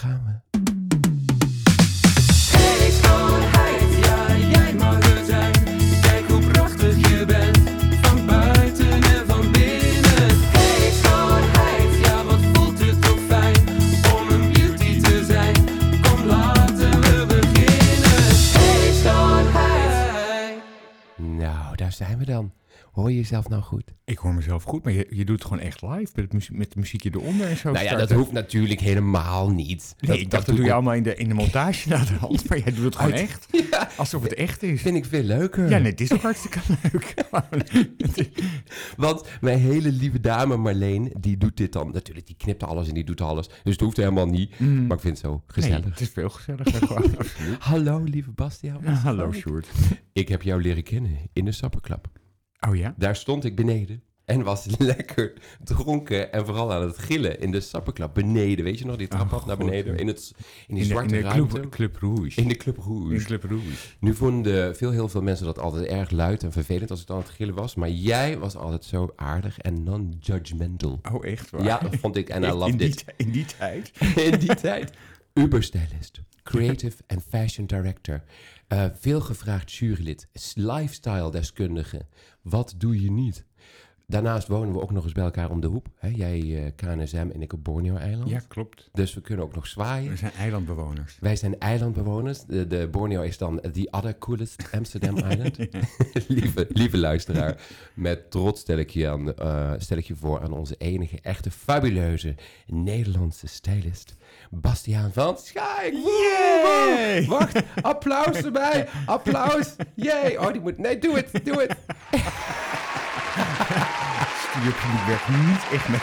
daar gaan we. Hey schoonheid, ja jij mag er zijn. Kijk hoe prachtig je bent, van buiten en van binnen. Hey schoonheid, ja wat voelt het toch fijn om een beauty te zijn. Kom laten we beginnen. Hey schoonheid. Nou, daar zijn we dan. Hoor je jezelf nou goed? Ik hoor mezelf goed, maar je, je doet het gewoon echt live met met het muziekje eronder en zo. Nou ja, dat hoeft natuurlijk helemaal niet. Nee, ik dacht dat doe je allemaal in de, in de montage naar de hand, maar jij doet het gewoon Uit- echt. Alsof het echt is. vind ik veel leuker. Ja, nee, het is ook hartstikke leuk. Want mijn hele lieve dame Marleen, die doet dit dan. Natuurlijk, die knipt alles en die doet alles. Dus het hoeft helemaal niet. Maar ik vind het zo Nee, gezellig. het is veel gezelliger gewoon. Hallo, lieve Bastiaan. Ja, hallo, Sjoerd. Ik heb jou leren kennen in de sapperklap. Oh ja? Daar stond ik beneden en was lekker dronken en vooral aan het gillen in de sapperklap beneden. Weet je nog, die trap Oh, naar beneden in, het, in die In de, in zwarte de ruimte. Club, Club Rouge. in de Club In Rouge. Club Rouge. Nu vonden veel, heel veel mensen dat altijd erg luid en vervelend als ik aan het gillen was. Maar jij was altijd zo aardig en non-judgmental. Oh, echt waar? Ja, dat vond ik en I in, loved die, it. ti- in die tijd? In die tijd. Uber-stylist, creative en fashion director. Eh, veel gevraagd jurylid, lifestyle-deskundige. Wat doe je niet? Daarnaast wonen we ook nog eens bij elkaar om de hoek. Hè? Jij eh, KNSM en ik op Borneo-eiland. Ja, klopt. Dus we kunnen ook nog zwaaien. We zijn eilandbewoners. Wij zijn eilandbewoners. De, de Borneo is dan the other coolest Amsterdam Island. lieve, lieve luisteraar, met trots stel ik, je aan, eh, stel ik je voor aan onze enige, echte, fabuleuze Nederlandse stylist, Bastiaan van Schaik. Woe. Wacht, applaus erbij, applaus. Jee, oh die moet, nee, doe het, doe het. Je publiek werkt niet echt met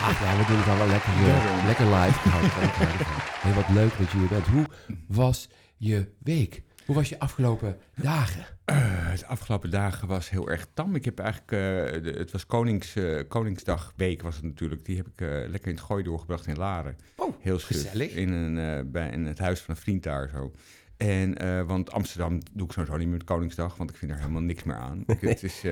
Ach ja, we doen het al wel lekker, eh, lekker live. Ik hou ervan, ik hou ervan. Hey, wat leuk dat je hier bent. Hoe was je week? Hoe was je afgelopen dagen? Eh, de afgelopen dagen was heel erg tam. Ik heb eigenlijk, eh, de- het was Konings, eh, Koningsdagweek was het natuurlijk. Die heb ik lekker in het gooi doorgebracht in Laren. Oh, heel suf. gezellig. In, een, bij, in het huis van een vriend daar zo. En, want Amsterdam doe ik sowieso niet meer met Koningsdag, want ik vind er helemaal niks meer aan. Het is,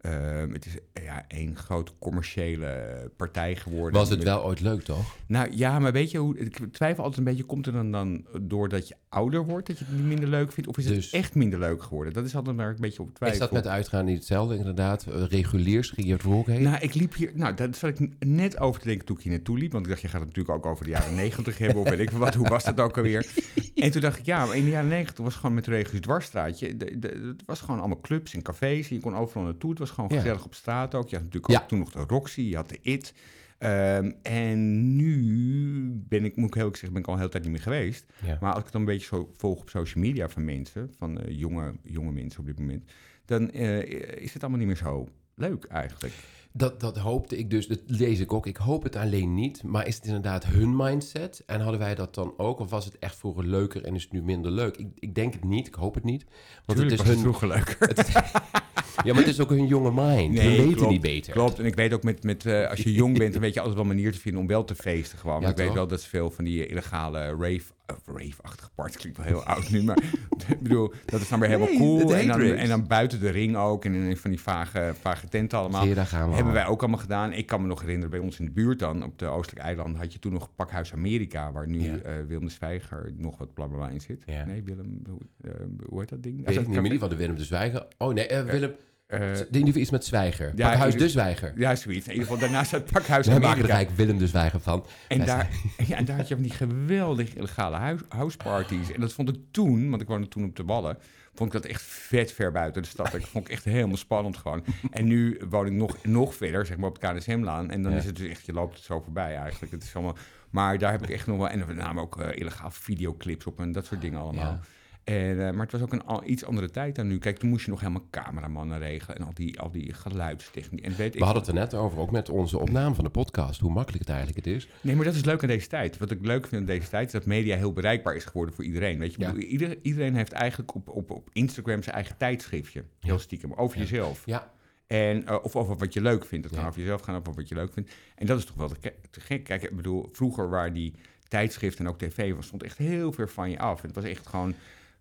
eh, eh, het is eh, ja, één grote commerciële partij geworden. Was het wel ooit leuk, toch? Nou ja, maar weet je hoe... Ik twijfel altijd een beetje, komt het dan, dan doordat je ouder wordt, dat je het niet minder leuk vindt? Of is Dus- het echt minder leuk geworden? Dat is altijd maar een beetje op twijfel. Is dat met uitgaan niet hetzelfde, inderdaad? Eh, Reguliers, ging je het voor heen? Nou, ik liep hier... Nou, daar zat ik net over te denken toen ik hier naartoe liep. Want ik dacht, je gaat het natuurlijk ook over de jaren negentig hebben. Of weet ik wat. Hoe was dat ook alweer? En toen dacht ik, ja, in de jaren negentig was gewoon met de Regus dwarsstraatje. Het was gewoon allemaal clubs en cafés. Je kon overal naartoe. Het was gewoon gezellig op straat ook. Je had natuurlijk ook toen nog de Roxy. Je had de It. Ehm, en nu ben ik, moet ik heel eerlijk zeggen, ben ik al een hele tijd niet meer geweest. Ja. Maar als ik het dan een beetje zo volg op social media van mensen, van eh, jonge, jonge mensen op dit moment, dan eh, is het allemaal niet meer zo leuk eigenlijk. Dat, dat hoopte ik dus, dat lees ik ook. Ik hoop het alleen niet. Maar is het inderdaad hun mindset? En hadden wij dat dan ook? Of was het echt vroeger leuker en is het nu minder leuk? Ik, ik denk het niet, ik hoop het niet. Want Tuurlijk het is hun. vroeger leuker. het ja, maar het is ook hun jonge mind. Nee, we weten klopt, niet beter. Klopt, en ik weet ook met, met eh, als je jong bent, dan weet je altijd wel manier te vinden om wel te feesten gewoon. Ja, ik weet wel dat ze veel van die illegale rave, rave-achtige parties, klinkt wel heel oud nu, maar ik bedoel, dat is dan weer helemaal Nee, cool. En dan, raves. en dan buiten de ring ook, en in van die vage, vage tenten allemaal. Zie je, daar gaan we Hebben al. wij ook allemaal gedaan. Ik kan me nog herinneren, bij ons in de buurt dan, op de Oostelijke Eilanden, had je toen nog Pakhuis Amerika, waar nu Ja. eh, Willem de Zwijger nog wat blablabla in zit. Ja. Nee, Willem, hoe, eh, hoe heet dat ding? Weet ik niet meer, van de Willem de Zwijger. Oh nee, eh, Willem... in ieder geval iets met Zwijger. ja, Pakhuis de Zwijger. ja, zoiets. In ieder geval, daarnaast het Pakhuis Wij maken er eigenlijk Willem de Zwijger van. En Wij daar, ja, en daar had je van die geweldige illegale huis, houseparties. En dat vond ik toen, want ik woonde toen op de Wallen, vond ik dat echt vet ver buiten de stad. Dat vond ik echt helemaal spannend gewoon. En nu woon ik nog, nog verder, zeg maar op het KNSM-laan. En dan Ja. is het dus echt, je loopt het zo voorbij eigenlijk. Het is allemaal, maar daar heb ik echt nog wel, en we namen ook eh illegaal videoclips op en dat soort dingen allemaal. Ja. En, eh, maar het was ook een al, iets andere tijd dan nu. Kijk, toen moest je nog helemaal cameramannen regelen en al die, al die geluidstechniek. En weet ik We hadden het er net over, ook met onze opname van de podcast, hoe makkelijk het eigenlijk het is. Nee, maar dat is leuk aan deze tijd. Wat ik leuk vind aan deze tijd is dat media heel bereikbaar is geworden voor iedereen. Weet je, Ja. Ieder, iedereen heeft eigenlijk op, op, op Instagram zijn eigen tijdschriftje. Heel Ja. stiekem. Over jezelf. Ja, En, eh, of over wat je leuk vindt. Het kan over jezelf gaan, of over wat je leuk vindt. En dat is toch wel te, gek. Kijk, ik bedoel, vroeger waar die tijdschriften en ook tv was, stond echt heel ver van je af. En het was echt gewoon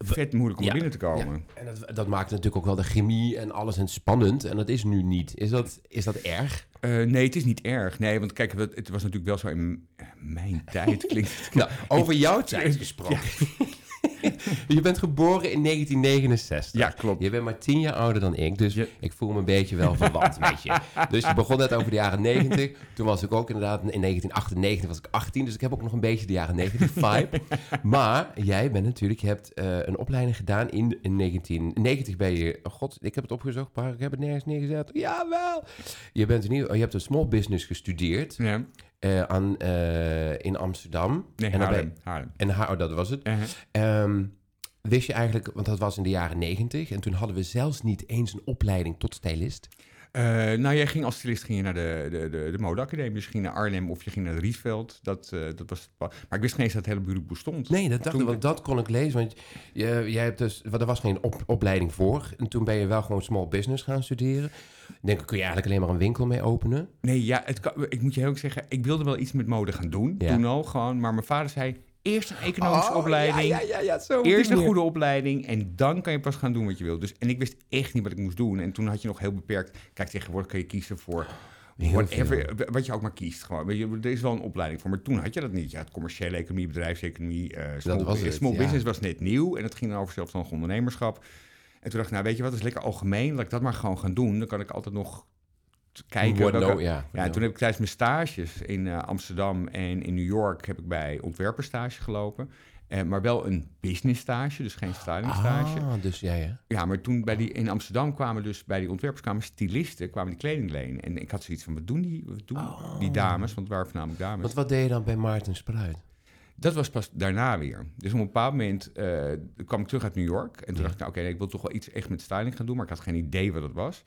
vet moeilijk om Ja. binnen te komen. Ja, en dat, dat maakt natuurlijk ook wel de chemie en alles en spannend. En dat is nu niet. Is dat, is dat erg? Eh, nee, het is niet erg. Nee, want kijk, het, was natuurlijk wel zo in mijn tijd. Klinkt het Nou, over jouw tijd gesproken. je bent geboren in 1969. Ja, klopt. Je bent maar tien jaar ouder dan ik, dus ik voel me een beetje wel verwant met je. Dus je begon net over de jaren 90. Toen was ik ook inderdaad, in 1998 was ik 18, dus ik heb ook nog een beetje de jaren 90 vibe. maar jij bent natuurlijk, je hebt eh, een opleiding gedaan in, in 1990 ben je, oh god, ik heb het opgezocht, maar ik heb het nergens neergezet. Jawel! Je, bent in ieder, je hebt een small business gestudeerd Ja. eh, aan, eh, in Amsterdam. Nee, en, Haarlem. Haarlem. en Haar- oh, dat was het. Ehm, wist je eigenlijk, want dat was in de jaren 90 en toen hadden we zelfs niet eens een opleiding tot stylist. Eh, nou, jij ging als stylist ging je naar de, de, de, de modeacademie. Dus je ging naar Arnhem of je ging naar de Riesveld. Dat, eh, dat was maar ik wist geen eens dat het hele beroep bestond. Nee, dat dacht Toen- ik, want dat kon ik lezen. Want je, jij hebt dus, want er was geen op- opleiding voor. En toen ben je wel gewoon small business gaan studeren. Dan denk ik, kun je eigenlijk alleen maar een winkel mee openen? Nee, ja, het ik moet je heel erg zeggen, ik wilde wel iets met mode gaan doen. Ja. Toen al gewoon. Maar mijn vader zei, eerst een economische opleiding. Oh, Ja, ja, ja, zo. Eerst een goede opleiding en dan kan je pas gaan doen wat je wilt. Dus, en ik wist echt niet wat ik moest doen. En toen had je nog heel beperkt... Kijk, tegenwoordig kan je kiezen voor whatever, wat je ook maar kiest. Gewoon. Weet je, er is wel een opleiding voor. Maar toen had je dat niet. Je had commerciële economie, bedrijfseconomie. eh small, was het, small ja. business was net nieuw. En dat ging dan over zelfstandig ondernemerschap. En toen dacht ik, nou weet je wat, dat is lekker algemeen. Laat ik dat maar gewoon gaan doen. Dan kan ik altijd nog kijken. Welke- ja. ja, en toen heb ik tijdens mijn stages in eh, Amsterdam en in New York heb ik bij ontwerperstage gelopen. Eh, maar wel een business stage, dus geen stylingstage. Ah, dus ja, ja. Ja, maar toen bij die, in Amsterdam kwamen dus bij die ontwerpers kwamen stylisten, kwamen die kleding lenen. En ik had zoiets van, wat doen die, wat doen die dames? Want het waren voornamelijk dames. Want wat deed je dan bij Maarten Spruit? Dat was pas daarna weer. Dus op een bepaald moment eh, kwam ik terug uit New York. En toen Ja. dacht ik, nou, oké, nee, ik wil toch wel iets echt met styling gaan doen. Maar ik had geen idee wat het was.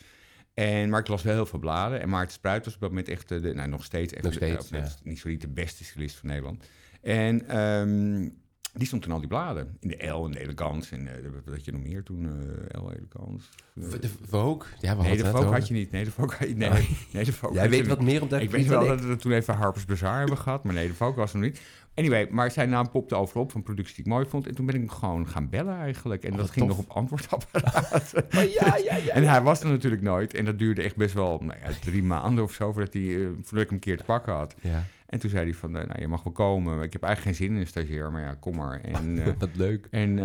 En, maar ik las wel heel veel bladen. En Maarten Spruit was op dat moment echt, de, nou, nog steeds, echt, Nog de- steeds, net ja. niet de beste stylist van Nederland. En ehm, die stond toen al die bladen. In de L en de Elegance. En eh, wat had je nog meer toen? eh L Elegance. De Vogue? Ja, we nee, de Vogue had je niet. Nee, de Vogue had je nee, nee, de Vogue Jij weet wat meer op dat Ik weet wel dat we toen even Harper's Bazaar hebben gehad, maar nee, de Vogue was er nog niet. Anyway, maar zijn naam popte overal op van producties die ik mooi vond. En toen ben ik hem gewoon gaan bellen eigenlijk. En Oh, dat ging tof. nog op antwoordapparaat. Oh, ja, ja, ja. en hij was er natuurlijk nooit. En dat duurde echt best wel nou ja, drie maanden of zo voordat, hij, eh, voordat ik hem een keer te pakken had. ja. En toen zei hij van, eh, nou, je mag wel komen. Ik heb eigenlijk geen zin in een stagiair, maar ja, kom maar. En, eh, Wat leuk. en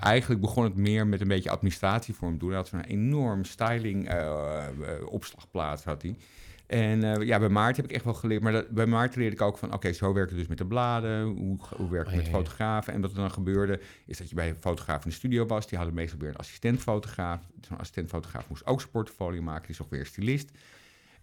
eigenlijk begon het meer met een beetje administratie voor hem doen. Hij had zo'n enorm styling opslagplaats had hij. En eh, ja, bij Maarten heb ik echt wel geleerd. Maar dat, bij Maarten leerde ik ook van, oké, zo werkt het dus met de bladen. Hoe, hoe werkt het Oh, met fotografen? En wat er dan gebeurde, is dat je bij een fotograaf in de studio was. Die hadden meestal weer een assistentfotograaf. Zo'n assistentfotograaf moest ook zijn portfolio maken. Die is ook weer stylist.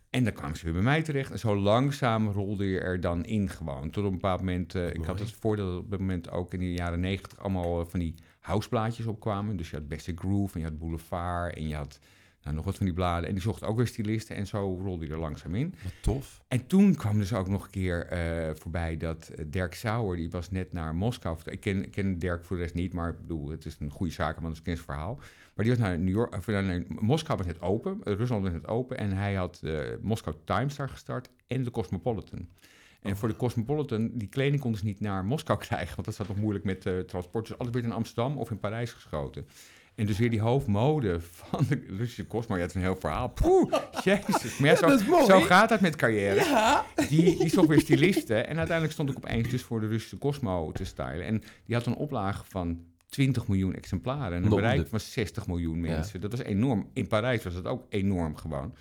En dan kwamen ze weer bij mij terecht. En zo langzaam rolde je er dan in gewoon. Tot op een bepaald moment... eh, ik had het voordeel dat op dat moment ook in de jaren negentig... allemaal eh, van die houseplaatjes opkwamen. Dus je had Beste Groove en je had Boulevard... en je had nou, nog wat van die bladen. En die zochten ook weer stylisten. En zo rolde je er langzaam in. Wat tof. En toen kwam dus ook nog een keer eh, voorbij dat eh, Dirk Sauer, die was net naar Moskou. Ik ken, ik ken Dirk voor de rest niet, maar ik bedoel, het is een goede zakenman, dus ik ken zijn verhaal. Maar die was naar New York, of naar Moskou was net open, eh, Rusland was net open. En hij had de Moskou Times daar gestart en de Cosmopolitan. En voor de Cosmopolitan, die kleding konden ze niet naar Moskou krijgen, want dat zat nog moeilijk met eh, transport. Dus alles werd in Amsterdam of in Parijs geschoten. En dus weer die hoofdmode van de Russische Cosmo. Ja, het is een heel verhaal. Poeh, jezus. Maar ja, zo, dat mooi. zo gaat het met carrière. Ja. Die, die zocht weer stylisten. En uiteindelijk stond ik opeens dus voor de Russische Cosmo te stylen. En die had een oplage van 20 miljoen exemplaren. En een bereik van 60 miljoen mensen. Dat was enorm. In Parijs was dat ook enorm gewoon.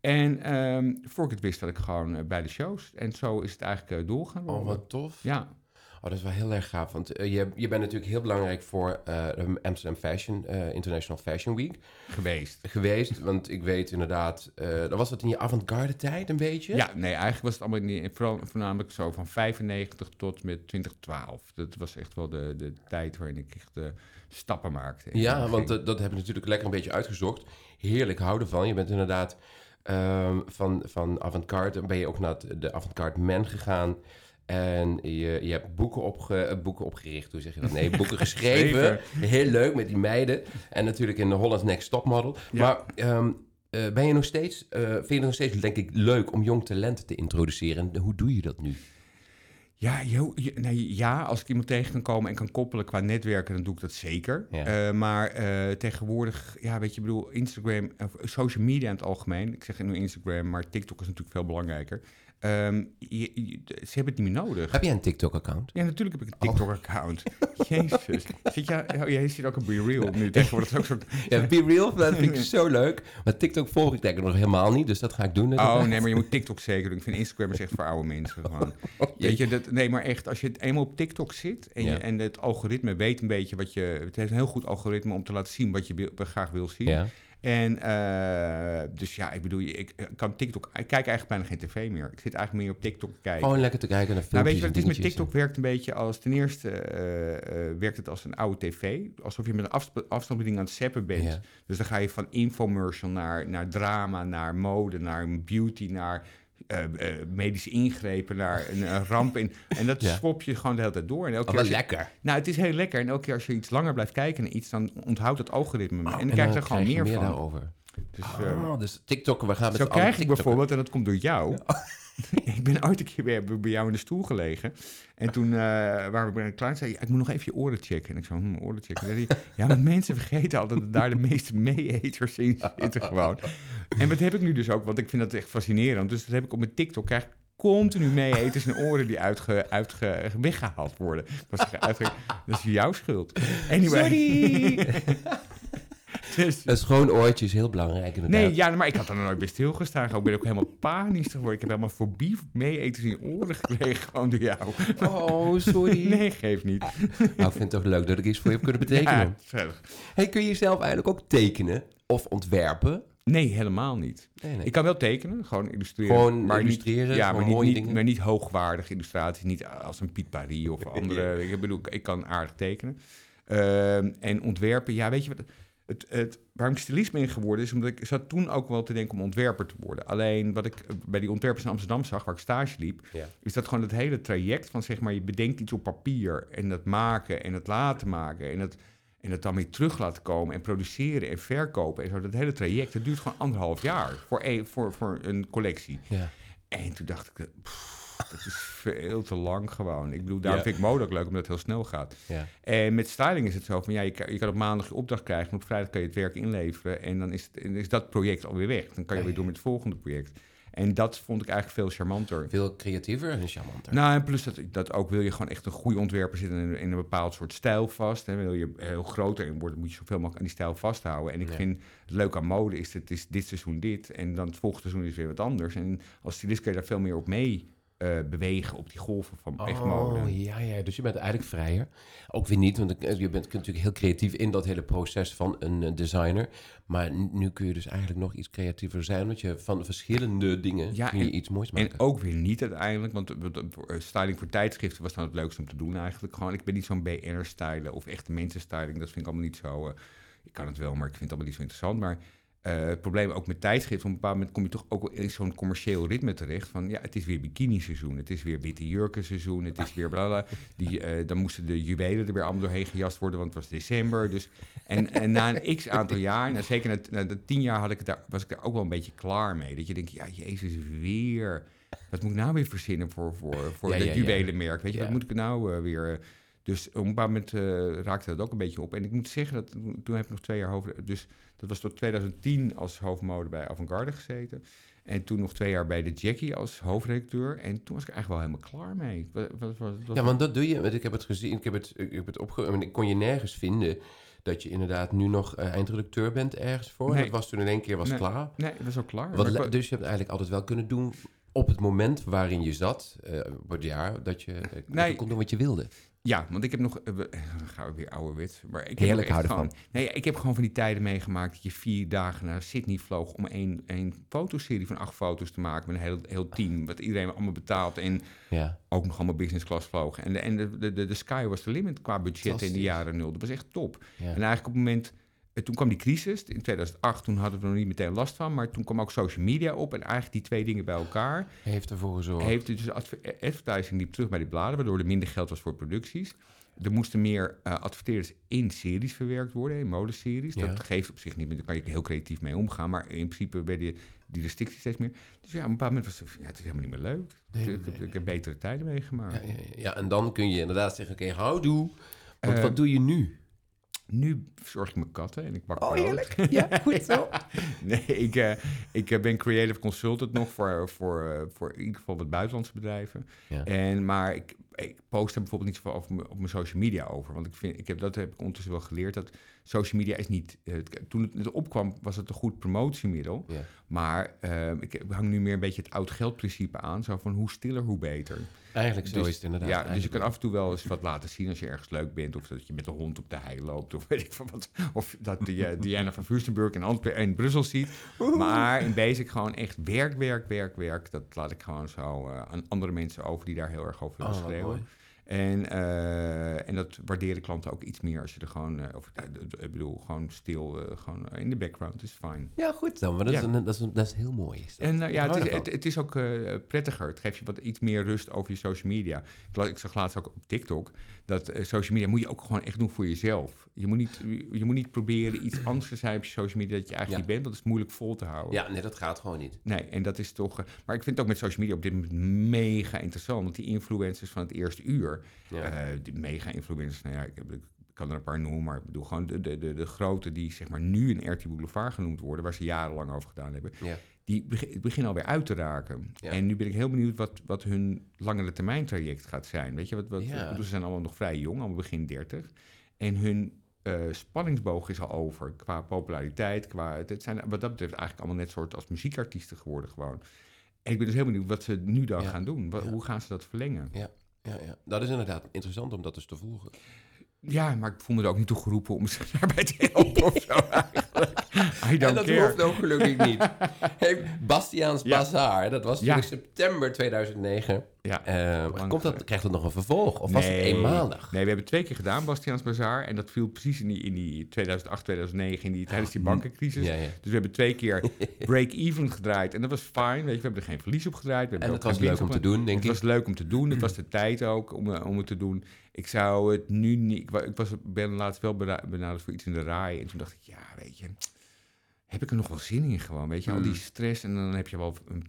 En ehm voor ik het wist, had ik gewoon eh, bij de shows. En zo is het eigenlijk uh, doorgaan. Oh, wat tof. Ja, Oh, dat is wel heel erg gaaf. Want eh, je, je bent natuurlijk heel belangrijk voor eh, de Amsterdam Fashion, eh, International Fashion Week geweest. geweest. Want ik weet inderdaad, dat was dat in je avant-garde tijd een beetje? Ja, nee, eigenlijk was het allemaal niet, vooral, voornamelijk zo van 95 tot met 2012. Dat was echt wel de, de tijd waarin ik echt stappen maakte. Ja, want dat, dat heb ik natuurlijk lekker een beetje uitgezocht. Heerlijk houden van. Je bent inderdaad ehm, van, van avant-garde, ben je ook naar de avant-garde man gegaan. En je, je hebt boeken, opge, eh, boeken opgericht, hoe zeg je dat? Nee, boeken geschreven. Heel leuk met die meiden. En natuurlijk in de Holland's Next Topmodel. Ja. Maar ehm, eh, ben je nog steeds, eh, vind je het nog steeds, denk ik, leuk om jong talent te introduceren? En hoe doe je dat nu? Ja, jo- je- nee, ja, als ik iemand tegen kan komen en kan koppelen qua netwerken, dan doe ik dat zeker. Ja. Maar tegenwoordig, ja, weet je, ik bedoel, Instagram, of social media in het algemeen. Ik zeg nu Instagram, maar TikTok is natuurlijk veel belangrijker. Ehm, je- je- ze hebben het niet meer nodig. Heb jij een TikTok-account? Ja, natuurlijk heb ik een TikTok-account. Jezus. Zit jij, oh, jij ziet ook een Be Real nu tegenwoordig. Ook zo'n Ja, Be Real, dat vind ik zo leuk. Maar TikTok volg ik denk ik nog helemaal niet, dus dat ga ik doen. Oh nee, maar je moet TikTok zeker doen. Ik vind Instagram is echt voor oude mensen gewoon. Oh, Weet je, dat, nee, maar echt, als je het eenmaal op TikTok zit en, je, en het algoritme weet een beetje wat je... Het heeft een heel goed algoritme om te laten zien wat je graag wil zien. Ja. En eh, dus ja, ik bedoel, ik eh, kan TikTok... Ik kijk eigenlijk bijna geen tv meer. Ik zit eigenlijk meer op TikTok te kijken. Gewoon lekker te kijken naar filmpjes Nou, weet je wat het is met. TikTok? Werkt een beetje als... Ten eerste eh, werkt het als een oude tv. Alsof je met een afsp- afstandsbediening aan het zappen bent. Ja. Dus dan ga je van infomercial naar, naar drama, naar mode, naar beauty, naar eh, medische ingrepen, naar een, ramp. In, en dat Ja. swap je gewoon de hele tijd door. En elke Oh, keer je- lekker. nou, het is heel lekker. En elke keer als je iets langer blijft kijken naar iets, dan onthoudt het algoritme me. Oh, en dan krijg je er gewoon meer, van. daarover. Dus, Oh, dus TikTok, we gaan met zo krijg ik bijvoorbeeld, en dat komt door jou. ik ben ooit een keer bij, bij jou in de stoel gelegen. En toen eh, waren we bij een klein, zei ik moet nog even je oren checken. En ik zo, hm, oren checken. En zei hij, ja, want mensen vergeten altijd dat daar de meeste meeeters in zitten gewoon. En dat heb ik nu dus ook, want ik vind dat echt fascinerend. Dus dat heb ik op mijn TikTok, krijg ik continu meeeters en oren die uitge, uitge, weggehaald worden. Dat is, uitge- dat is jouw schuld. Anyway. Sorry! Dus- een schoon oortje is heel belangrijk inderdaad. Nee, ja, maar ik had er nooit bij stilgestaan. Ik ben ook helemaal panisch geworden. Ik heb helemaal fobie meeeters in oren gekregen, gewoon door jou. Oh, sorry. Nee, geef niet. Nou, ik vind het toch leuk dat ik iets voor je heb kunnen betekenen. Ja. Hey, kun je zelf eigenlijk ook tekenen of ontwerpen? Nee, helemaal niet. Nee, nee. Ik kan wel tekenen, gewoon illustreren. Gewoon maar illustreren, niet, ja, maar niet, mooie niet, maar niet hoogwaardige illustraties. Niet als een Piet Paris of andere. Ik bedoel, ik kan aardig tekenen. Ehm, en ontwerpen, ja, weet je wat... Het, het, waarom ik stylist ben geworden is omdat ik zat toen ook wel te denken om ontwerper te worden. Alleen wat ik eh, bij die ontwerpers in Amsterdam zag, waar ik stage liep, Ja. is dat gewoon het hele traject van zeg maar je bedenkt iets op papier en dat maken en het laten maken en het, en het dan weer terug laten komen en produceren en verkopen en zo. Dat hele traject, dat duurt gewoon anderhalf jaar voor een, voor, voor een collectie. Ja. En toen dacht ik, pff, dat is veel te lang gewoon. Ik bedoel, daarom Ja. vind ik mode ook leuk, omdat het heel snel gaat. Ja. En met styling is het zo van, ja, je kan, je kan op maandag je opdracht krijgen... en op vrijdag kan je het werk inleveren... en dan is, het, en is dat project alweer weg. Dan kan je weer door met het volgende project. En dat vond ik eigenlijk veel charmanter. Veel creatiever en charmanter. Nou, en plus dat, dat ook wil je gewoon echt een goede ontwerper zitten in, in een bepaald soort stijl vast. En wil je heel groter worden, moet je zoveel mogelijk aan die stijl vasthouden. En ik Ja. vind het leuk aan mode is, het is dit seizoen dit en dan het volgende seizoen is weer wat anders. En als stylist kun je daar veel meer op mee eh, bewegen op die golven van echt mode. Oh, ja, ja. Dus je bent eigenlijk vrijer. Ook weer niet, want je bent natuurlijk heel creatief in dat hele proces van een eh, designer. Maar nu kun je dus eigenlijk nog iets creatiever zijn, want je van verschillende dingen Ja, kun je en- iets moois En maken. ook weer niet uiteindelijk, want eh, eh, styling voor tijdschriften was dan het leukste om te doen eigenlijk. Gewoon, ik ben niet zo'n BN'er-styler of echte mensenstyling. Dat vind ik allemaal niet zo... eh, ik kan het wel, maar ik vind het allemaal niet zo interessant. Maar eh, het probleem ook met tijdschriften, op een bepaald moment kom je toch ook wel in zo'n commercieel ritme terecht. Van ja, het is weer bikini-seizoen, het is weer witte jurken-seizoen, het is weer bla bla. Die, eh, dan moesten de juwelen er weer allemaal doorheen gejast worden, want het was december. Dus, en, en na een x aantal jaar, nou, zeker na, na de tien jaar had ik het daar, was ik daar ook wel een beetje klaar mee. Dat je denkt, ja, jezus, weer... Wat moet ik nou weer verzinnen voor, voor, voor Ja, dat ja, ja. juwelenmerk? Weet je, wat moet ik nou eh, weer... dus op een bepaald moment raakte dat ook een beetje op. En ik moet zeggen, dat, toen heb ik nog twee jaar hoofd... Dus dat was tot 2010 als hoofdmode bij Avantgarde gezeten. En toen nog twee jaar bij de Jackie als hoofdredacteur. En toen was ik eigenlijk wel helemaal klaar mee. Wat, wat, Ja, want dat doe je. Want ik heb het gezien, ik heb het, ik heb het opge... Ik kon je nergens vinden dat je inderdaad nu nog eh, eindredacteur bent ergens voor. Nee. Dat was toen in één keer was Nee. klaar. Nee, dat was ook klaar. Wat ik- dus je hebt eigenlijk altijd wel kunnen doen op het moment waarin je zat, eh, het jaar, dat je eh, Nee. kon doen wat je wilde. Ja, want ik heb nog... eh, we- gaan weer ouderwet. Maar ik heb Heerlijk, nog echt hou gewoon, Nee, ik heb gewoon van die tijden meegemaakt... dat je vier dagen naar Sydney vloog... om één, één fotoserie van acht foto's te maken... met een heel, heel team. Wat iedereen allemaal betaalt. En Ja. ook nog allemaal business class vlogen. En de, en de, de, de, de sky was the limit qua budget in de jaren nul. Dat was echt top. Ja. En eigenlijk op het moment... eh, toen kwam die crisis in 2008. Toen hadden we er nog niet meteen last van. Maar toen kwam ook social media op. En eigenlijk die twee dingen bij elkaar Heeft ervoor gezorgd. heeft dus adver- advertising liep terug bij die bladen, waardoor er minder geld was voor producties. Er moesten meer eh, adverteerders in series verwerkt worden, in modeseries. Ja. Dat geeft op zich niet, meer, daar kan je heel creatief mee omgaan. Maar in principe werden die restricties steeds meer. Dus ja, op een bepaald moment was het, ja, het is helemaal niet meer leuk. Nee, ik, ik- nee. ik heb betere tijden meegemaakt. Ja, ja, ja. ja, en dan kun je inderdaad zeggen, oké, houdoe. Want Eh, wat doe je nu? Nu verzorg ik mijn katten en ik bak Oh, brood. heerlijk. Ja, goed zo. Nee, ik, eh, ik eh, ben creative consultant nog voor, voor, eh, voor in ieder geval wat buitenlandse bedrijven. Ja. En, maar ik, ik post er bijvoorbeeld niet zoveel over op mijn social media over. Want ik vind, ik heb, dat heb ik ondertussen wel geleerd, dat social media is niet... eh, toen het, het opkwam, was het een goed promotiemiddel. Maar eh, ik hang nu meer een beetje het oud geldprincipe aan. Zo van hoe stiller, hoe beter. Eigenlijk zo Dus- is het inderdaad. Ja, dus je kan af en toe wel eens wat laten zien als je ergens leuk bent. Of dat je met de hond op de hei loopt. Of weet ik van wat. Of dat die, eh, Diana van Fürstenburg in, Antwer- in Brussel ziet. Maar in basic gewoon echt werk, werk, werk, werk. Dat laat ik gewoon zo aan andere mensen over die daar heel erg over willen Oh, wat schreeuwen. mooi. En, eh, en dat waarderen klanten ook iets meer als je er gewoon, eh, of, eh, ik bedoel, gewoon stil, eh, gewoon in de background is fijn. Ja, goed dan. Maar dat, is, een, dat, is, een- dat is heel mooi. Is dat. En ja, het is, het, het is ook eh, prettiger. Het geeft je wat iets meer rust over je social media. Ik, zag laatst ook op TikTok dat social media moet je ook gewoon echt doen voor jezelf. Je moet niet, je moet niet proberen iets anders te zijn op je social media dat je eigenlijk Ja. niet bent. Dat is moeilijk vol te houden. Ja, nee, dat gaat gewoon niet. Nee, en dat is toch. maar ik vind het ook met social media op dit moment mega interessant. Want die influencers van het eerste uur, Ja. eh, die mega influencers, nou ja, ik, heb, ik kan er een paar noemen, maar ik bedoel gewoon de, de, de, de grote die zeg maar nu in RT Boulevard genoemd worden, waar ze jarenlang over gedaan hebben ja. die beg- beginnen alweer uit te raken. Ja. En nu ben ik heel benieuwd wat, wat hun langere termijn traject gaat zijn. Weet je, wat, wat, Ja. ik bedoel, ze zijn allemaal nog vrij jong, allemaal begin 30. En hun eh, spanningsboog is al over qua populariteit. Qua, het, het zijn wat dat betreft eigenlijk allemaal net soort als muziekartiesten geworden gewoon. En ik ben dus heel benieuwd wat ze nu dan gaan doen. Hoe gaan ze dat verlengen? Ja, ja, ja. Dat is inderdaad interessant om dat dus te volgen. Ja, maar ik voel me er ook niet toe geroepen om ze daarbij te helpen of zo eigenlijk. I don't en dat care. hoeft ook gelukkig niet. Hey, Bastiaans Ja. Bazaar, dat was Ja. natuurlijk september 2009. Ja. Eh, komt dat, krijgt het nog een vervolg? Of was het eenmalig? Nee, we hebben twee keer gedaan, Bastiaans Bazaar. En dat viel precies in die, in die 2008, 2009, in die, tijdens die bankencrisis. Ja, ja. Dus we hebben twee keer break-even gedraaid. En dat was fijn, weet je. We hebben er geen verlies op gedraaid. We En het ook was leuk om te doen, denk Het ik. was leuk om te doen. Het was de tijd ook om, eh, om het te doen. Ik zou het nu niet... Ik, wa- ik was, ben laatst wel bena- benaderd voor iets in de RAI. En toen dacht ik, ja, weet je... Heb ik er nog wel zin in gewoon, weet je? Al die Hmm. stress en dan heb je wel een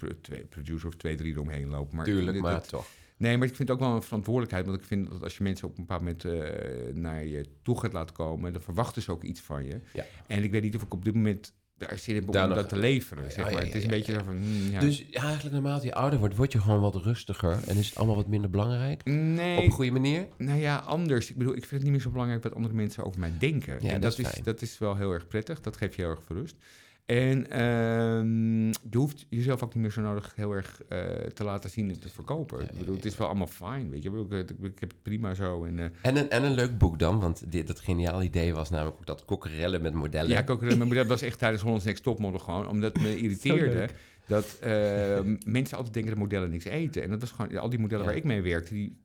producer of twee, drie eromheen lopen. Maar Tuurlijk, dit- maar dat- toch. Nee, maar ik vind het ook wel een verantwoordelijkheid. Want ik vind dat als je mensen op een bepaald moment eh, naar je toe gaat laten komen, dan verwachten ze ook iets van je. Ja. En ik weet niet of ik op dit moment daar zin heb om dat te leveren. Zeg Ja, maar. ja, het is een beetje zo van. ja. Dus eigenlijk naarmate je ouder wordt, word je gewoon wat rustiger. En is het allemaal wat minder belangrijk? nee, Op een goede manier? nou ja, anders. Ik bedoel, ik vind het niet meer zo belangrijk wat andere mensen over mij denken. Ja, en dat dat, is is, fijn. dat is wel heel erg prettig. Dat geeft je heel erg verrust. En ehm, je hoeft jezelf ook niet meer zo nodig heel erg eh, te laten zien en te verkopen. Ja, ik ja, bedoel, het is wel allemaal fijn, weet je. Ik, heb het prima zo. En, eh, En een, en een leuk boek dan, want dit, dat geniaal idee was namelijk ook dat kokkerellen met modellen. Ja, ook, maar dat was echt tijdens Holland's Next Topmodel gewoon. Omdat het me irriteerde dat eh, mensen altijd denken dat modellen niks eten. En dat was gewoon, al die modellen waar ik mee werkte, die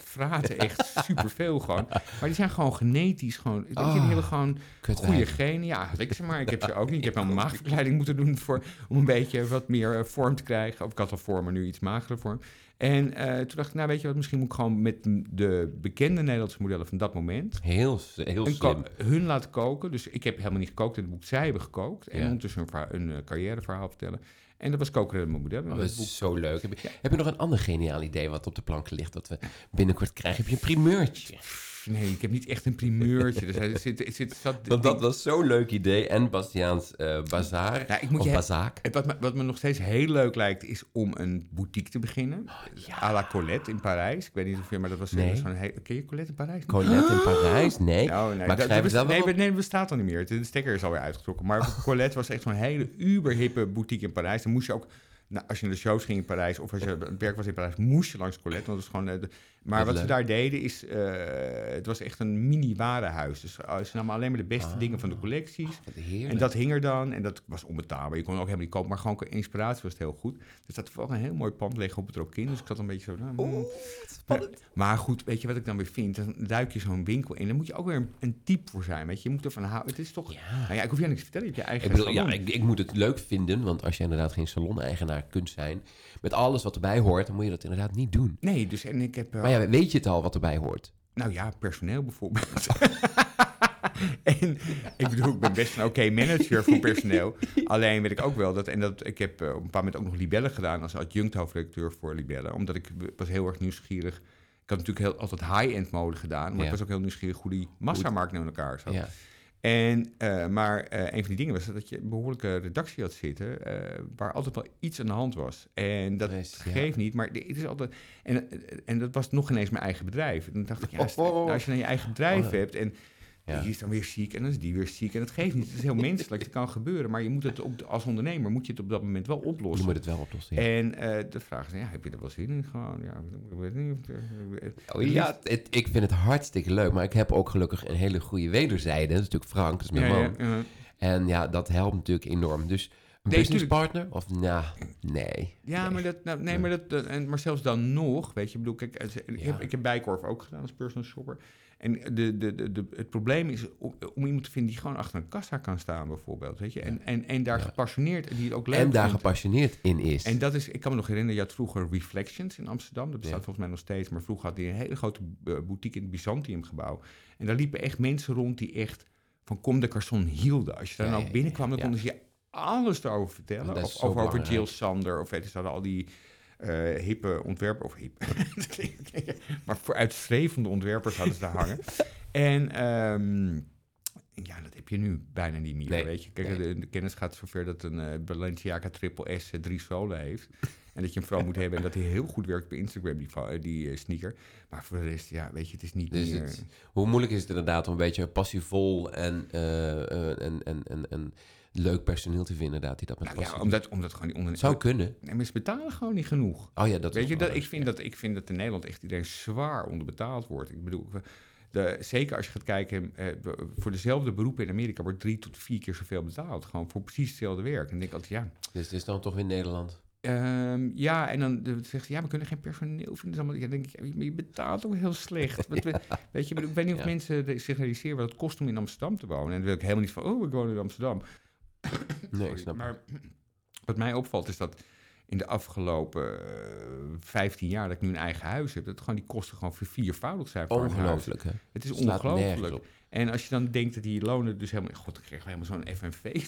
fraten echt superveel gewoon. Maar die zijn gewoon genetisch gewoon, je, die hebben gewoon goede genen. Ja, had ik ze maar. Ik heb ze ook niet. Ik heb wel een maagverkleiding moeten doen voor, om een beetje wat meer eh, vorm te krijgen. Of ik had al vorm, maar nu iets magere vorm. En eh, toen dacht ik, nou weet je wat, misschien moet ik gewoon met de bekende Nederlandse modellen van dat moment Heel, heel slim. hun laten koken. Dus ik heb helemaal niet gekookt in het boek. Zij hebben gekookt. En Ja. ondertussen een, een eh, carrièreverhaal vertellen. En dat was koken mijn model. Oh, dat is zo leuk. Heb je, heb je nog een ander geniaal idee wat op de plank ligt dat we binnenkort krijgen? Heb je een primeurtje? Nee, ik heb niet echt een primeurtje. dus er zit, zit, zat, Want dat was zo'n leuk idee. En Bastiaans eh Bazaar, Ja, ik moet of je- Bazaak. Wat me, wat me nog steeds heel leuk lijkt, is om een boutique te beginnen. À la Colette in Parijs. Ik weet niet of je, maar dat was Nee. nee. zo'n hele... Ken je Colette in Parijs? Colette in Parijs? Nee. Oh, nee. maar dat, dat best- nee, dat bestaat al niet meer. De stekker is alweer uitgetrokken. Maar Colette was echt zo'n hele uberhippe boutique in Parijs. Dan moest je ook, nou, als je naar de shows ging in Parijs... of als je het werk was in Parijs, moest je langs Colette. Want het was gewoon... eh, de- Maar Wat ze daar deden is, eh, het was echt een mini-warenhuis. Dus eh, ze namen alleen maar de beste Ah. dingen van de collecties. Heerlijk. En dat hing er dan, en dat was onbetaalbaar. Je kon ook helemaal niet kopen, maar gewoon qua inspiratie was het heel goed. Er staat wel een heel mooi pand liggen op het ook in, dus ik had een beetje zo... Nou, Oeh, hmm. spannend. Maar goed, weet je wat ik dan weer vind? Dan duik je zo'n winkel in, dan moet je ook weer een, een type voor zijn, weet je. Je moet ervan houden, het is toch... Ja. Nou ja, ik hoef je niks te vertellen, je hebt je eigen Ik bedoel, ja, ik, ik moet het leuk vinden, want als je inderdaad geen salon-eigenaar kunt zijn, met alles wat erbij hoort, dan moet je dat inderdaad niet doen. Nee, dus en ik heb... eh, ja, weet je het al wat erbij hoort? Nou ja, personeel bijvoorbeeld. en ik bedoel, ik ben best een oké manager voor personeel. Alleen weet ik ook wel dat, en dat ik heb eh, op een paar moment ook nog Libelle gedaan als adjunct hoofdredacteur voor Libelle. Omdat ik was heel erg nieuwsgierig. Ik had natuurlijk heel, altijd high-end mode gedaan, maar Ja. ik was ook heel nieuwsgierig hoe die massamarkt nou in elkaar zat. Ja. En, eh, maar eh, een van die dingen was dat je een behoorlijke redactie had zitten, eh, waar altijd wel iets aan de hand was. En dat ja. geeft niet, maar het is altijd. En, en dat was nog ineens mijn eigen bedrijf. En dan dacht ik, ja, als, Oh, oh, oh. nou, als je dan je eigen bedrijf Oh. hebt en Ja. die is dan weer ziek en dan is die weer ziek en dat geeft niet. Het is heel menselijk, dat kan gebeuren, maar je moet het op, als ondernemer moet je het op dat moment wel Je oplossen. moet het wel oplossen. Ja. En eh, de vraag is, ja, heb je er wel zin in? Gewoon, ja, ik weet niet. eh, Oh, ja, het- ik vind het hartstikke leuk, maar ik heb ook gelukkig een hele goede wederzijde. Dat is natuurlijk Frank, dat is mijn man. En ja, dat helpt natuurlijk enorm. Dus een Nee, businesspartner? Of nou, nee. Ja, Nee. maar, dat, nou, nee, maar, dat, en, maar zelfs dan nog, weet je, bedoel, kijk, ik, Ja. heb, ik heb Bijkorf ook gedaan als personal shopper. En de, de, de, de, het probleem is om, om iemand te vinden die gewoon achter een kassa kan staan, bijvoorbeeld, weet je. En, en, en daar Ja. gepassioneerd, die het ook leuk En daar vindt. gepassioneerd in is. En dat is, ik kan me nog herinneren, je had vroeger Reflections in Amsterdam. Dat bestaat Ja. volgens mij nog steeds. Maar vroeger had hij een hele grote eh, boutique in het Byzantiumgebouw. En daar liepen echt mensen rond die echt van Kom de Garçon hielden. Als je daar ook binnenkwam, dan konden ze je alles erover vertellen. Of over, belangrijk. Jill Sander. Of weet je, al die eh, hippe ontwerpen. Of hip. maar voor uitstrevende ontwerpers hadden ze daar hangen. En ehm, ja, dat heb je nu bijna niet meer, Nee, weet je. Kijk, nee. de, de kennis gaat zover dat een eh, Balenciaga Triple S eh, drie zolen heeft. En dat je een vrouw moet hebben en dat hij heel goed werkt bij Instagram, die, sneaker. Maar voor de rest, ja, weet je, het is niet Dus meer... het- hoe moeilijk is het inderdaad om een beetje passievol en, en, en, en, en leuk personeel te vinden, inderdaad, die dat met Nou ja, omdat, omdat gewoon die onder... Zou kunnen. Nee, maar ze betalen gewoon niet genoeg. Oh ja, dat Weet je, dat, ik, vind dat, ik vind dat in Nederland echt iedereen zwaar onderbetaald wordt. Ik bedoel, de, zeker als je gaat kijken, eh, voor dezelfde beroepen in Amerika wordt drie tot vier keer zoveel betaald. Gewoon voor precies hetzelfde werk. En dan denk ik altijd, ja, Dus het is dan toch weer Nederland. Ehm, ja, en dan de- zegt ze, ja, we kunnen geen personeel vinden. Allemaal, ja, dan denk ik, je betaalt ook heel slecht. We- Weet je, ik ik weet niet of Ja. mensen de- zich realiseren wat het kost om in Amsterdam te wonen. En dan wil ik helemaal niet van, oh, ik woon in Amsterdam. Nee, ik snap maar wat mij opvalt is dat in de afgelopen eh, 15 jaar dat ik nu een eigen huis heb, dat gewoon die kosten gewoon verviervoudigd zijn voor. Ongelooflijk, hè? Het is ongelooflijk. En als je dan denkt dat die lonen dus helemaal... God, ik kreeg helemaal zo'n FNV.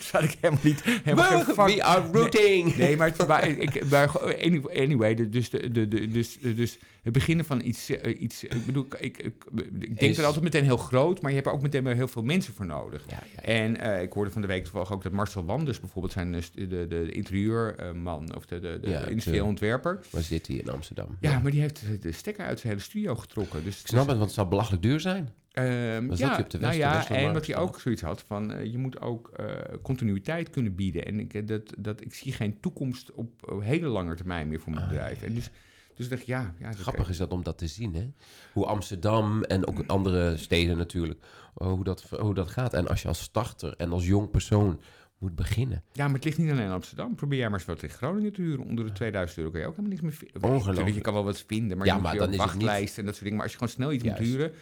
Zat ik helemaal niet... Helemaal geen We, are rooting! Nee, maar, maar, ik, maar anyway, de- dus, de, de, de, dus, dus het beginnen van iets, eh, iets ik bedoel, ik, ik, ik, denk er altijd meteen heel groot, maar je hebt er ook meteen weer heel veel mensen voor nodig. Ja, ja, ja. En eh, ik hoorde van de week toevallig ook dat Marcel Wanders bijvoorbeeld zijn eh, st- de, de, de interieurman of de, de, de industrieel de- ontwerper. Waar zit hij in Amsterdam? Ja, maar die heeft de stekker uit zijn hele studio getrokken. Dus Ik snap het, want het zou belachelijk duur zijn. Ehm, ja, je op de nou ja, en wat hij staat? ook zoiets had van, eh, je moet ook eh, continuïteit kunnen bieden. En ik, eh, dat, dat, ik zie geen toekomst op hele lange termijn meer voor mijn Ah, bedrijf. En dus, dus ik dacht, ja... ja Grappig is dat om dat te zien, hè? Hoe Amsterdam en ook andere steden natuurlijk, eh, hoe dat, hoe dat gaat. En als je als starter en als jong persoon moet beginnen. Ja, maar het ligt niet alleen in Amsterdam. Probeer jij maar eens wat in Groningen te huren. Onder de 2000 euro kan je ook helemaal niks meer vinden. Ongelooflijk. Je kan wel wat vinden, maar Ja, je moet maar dan het niet- wachtlijsten en dat soort dingen. Maar als je gewoon snel iets Juist. moet huren...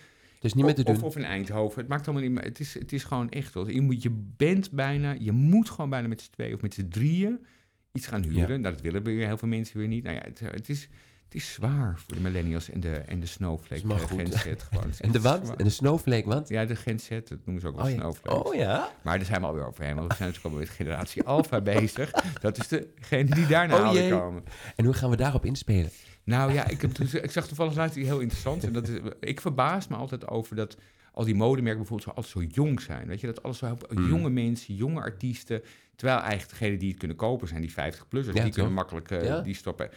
Niet te of, doen. of, of in Eindhoven, het maakt allemaal niet meer... Het is, het is gewoon echt... Je, moet, je bent bijna... Je moet gewoon bijna met z'n tweeën of met z'n drieën iets gaan huren. Nou, dat willen weer heel veel mensen weer niet. Nou ja, het, het is... Het is zwaar voor de millennials en de, en de snowflake maar eh, goed. Gewoon. En de wat? En de snowflake, wat? Ja, de Gen Z, dat noemen ze ook wel Oh ja. snowflake. Oh ja? Maar daar zijn we alweer overheen, want we zijn natuurlijk alweer met generatie Alpha bezig. Dat is degene die daarna Oh komen. En hoe gaan we daarop inspelen? Nou ja, ik, heb, dus- ik zag toevallig laatst iets heel interessants. En dat is, ik verbaas me altijd over dat al die modemerken bijvoorbeeld zo, altijd zo jong zijn. Weet je, dat alles zo heel- Mm. jonge mensen, jonge artiesten. Terwijl eigenlijk degenen die het kunnen kopen zijn die 50-plussers. Ja, die kunnen makkelijk eh, Ja. die stoppen.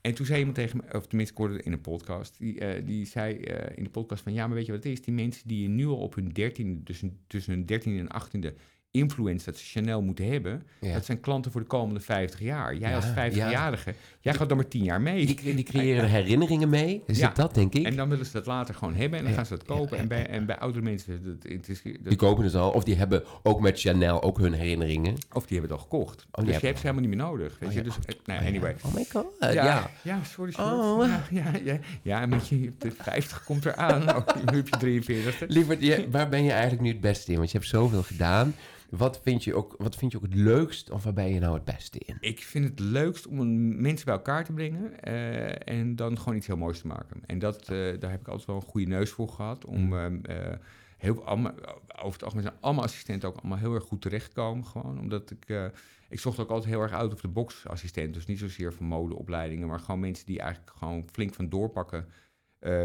En toen zei iemand tegen me, of tenminste ik hoorde het in een podcast, die, eh, die zei eh, in de podcast van ja, maar weet je wat het is? Die mensen die nu al op hun dertiende, tussen, tussen hun dertiende en achttiende influence dat ze Chanel moeten hebben, Ja. dat zijn klanten voor de komende 50 jaar. Jij Ja, als 50-jarige, jij gaat dan maar 10 jaar mee. Die, die creëren er herinneringen mee. Is het dat, denk ik? En dan willen ze dat later gewoon hebben en dan gaan ze dat kopen. en, bij, en bij oudere mensen, dat, interesseert- dat- die kopen het al. Of die hebben ook met Chanel ook hun herinneringen. of die hebben het al gekocht. die dus je hebt ze helemaal niet meer nodig. Weet Oh, je? Dus, eh, nou, Oh, ja. anyway. Oh my god. ja. ja, sorry. Oh. Ja, ja, ja, met je de 50 komt eraan. Oh, nu heb je 43 Lieverd, waar ben je eigenlijk nu het beste in? Want je hebt zoveel gedaan. Wat vind je ook, wat vind je ook het leukst of waar ben je nou het beste in? Ik vind het leukst om mensen bij elkaar te brengen eh, en dan gewoon iets heel moois te maken. En dat, eh, daar heb ik altijd wel een goede neus voor gehad. Om, ehm, eh, heel, allemaal, over het algemeen zijn allemaal assistenten ook allemaal heel erg goed terechtkomen. Gewoon, omdat ik, ik zocht ook altijd heel erg out of the box assistenten. Dus niet zozeer van modeopleidingen, maar gewoon mensen die eigenlijk gewoon flink van doorpakken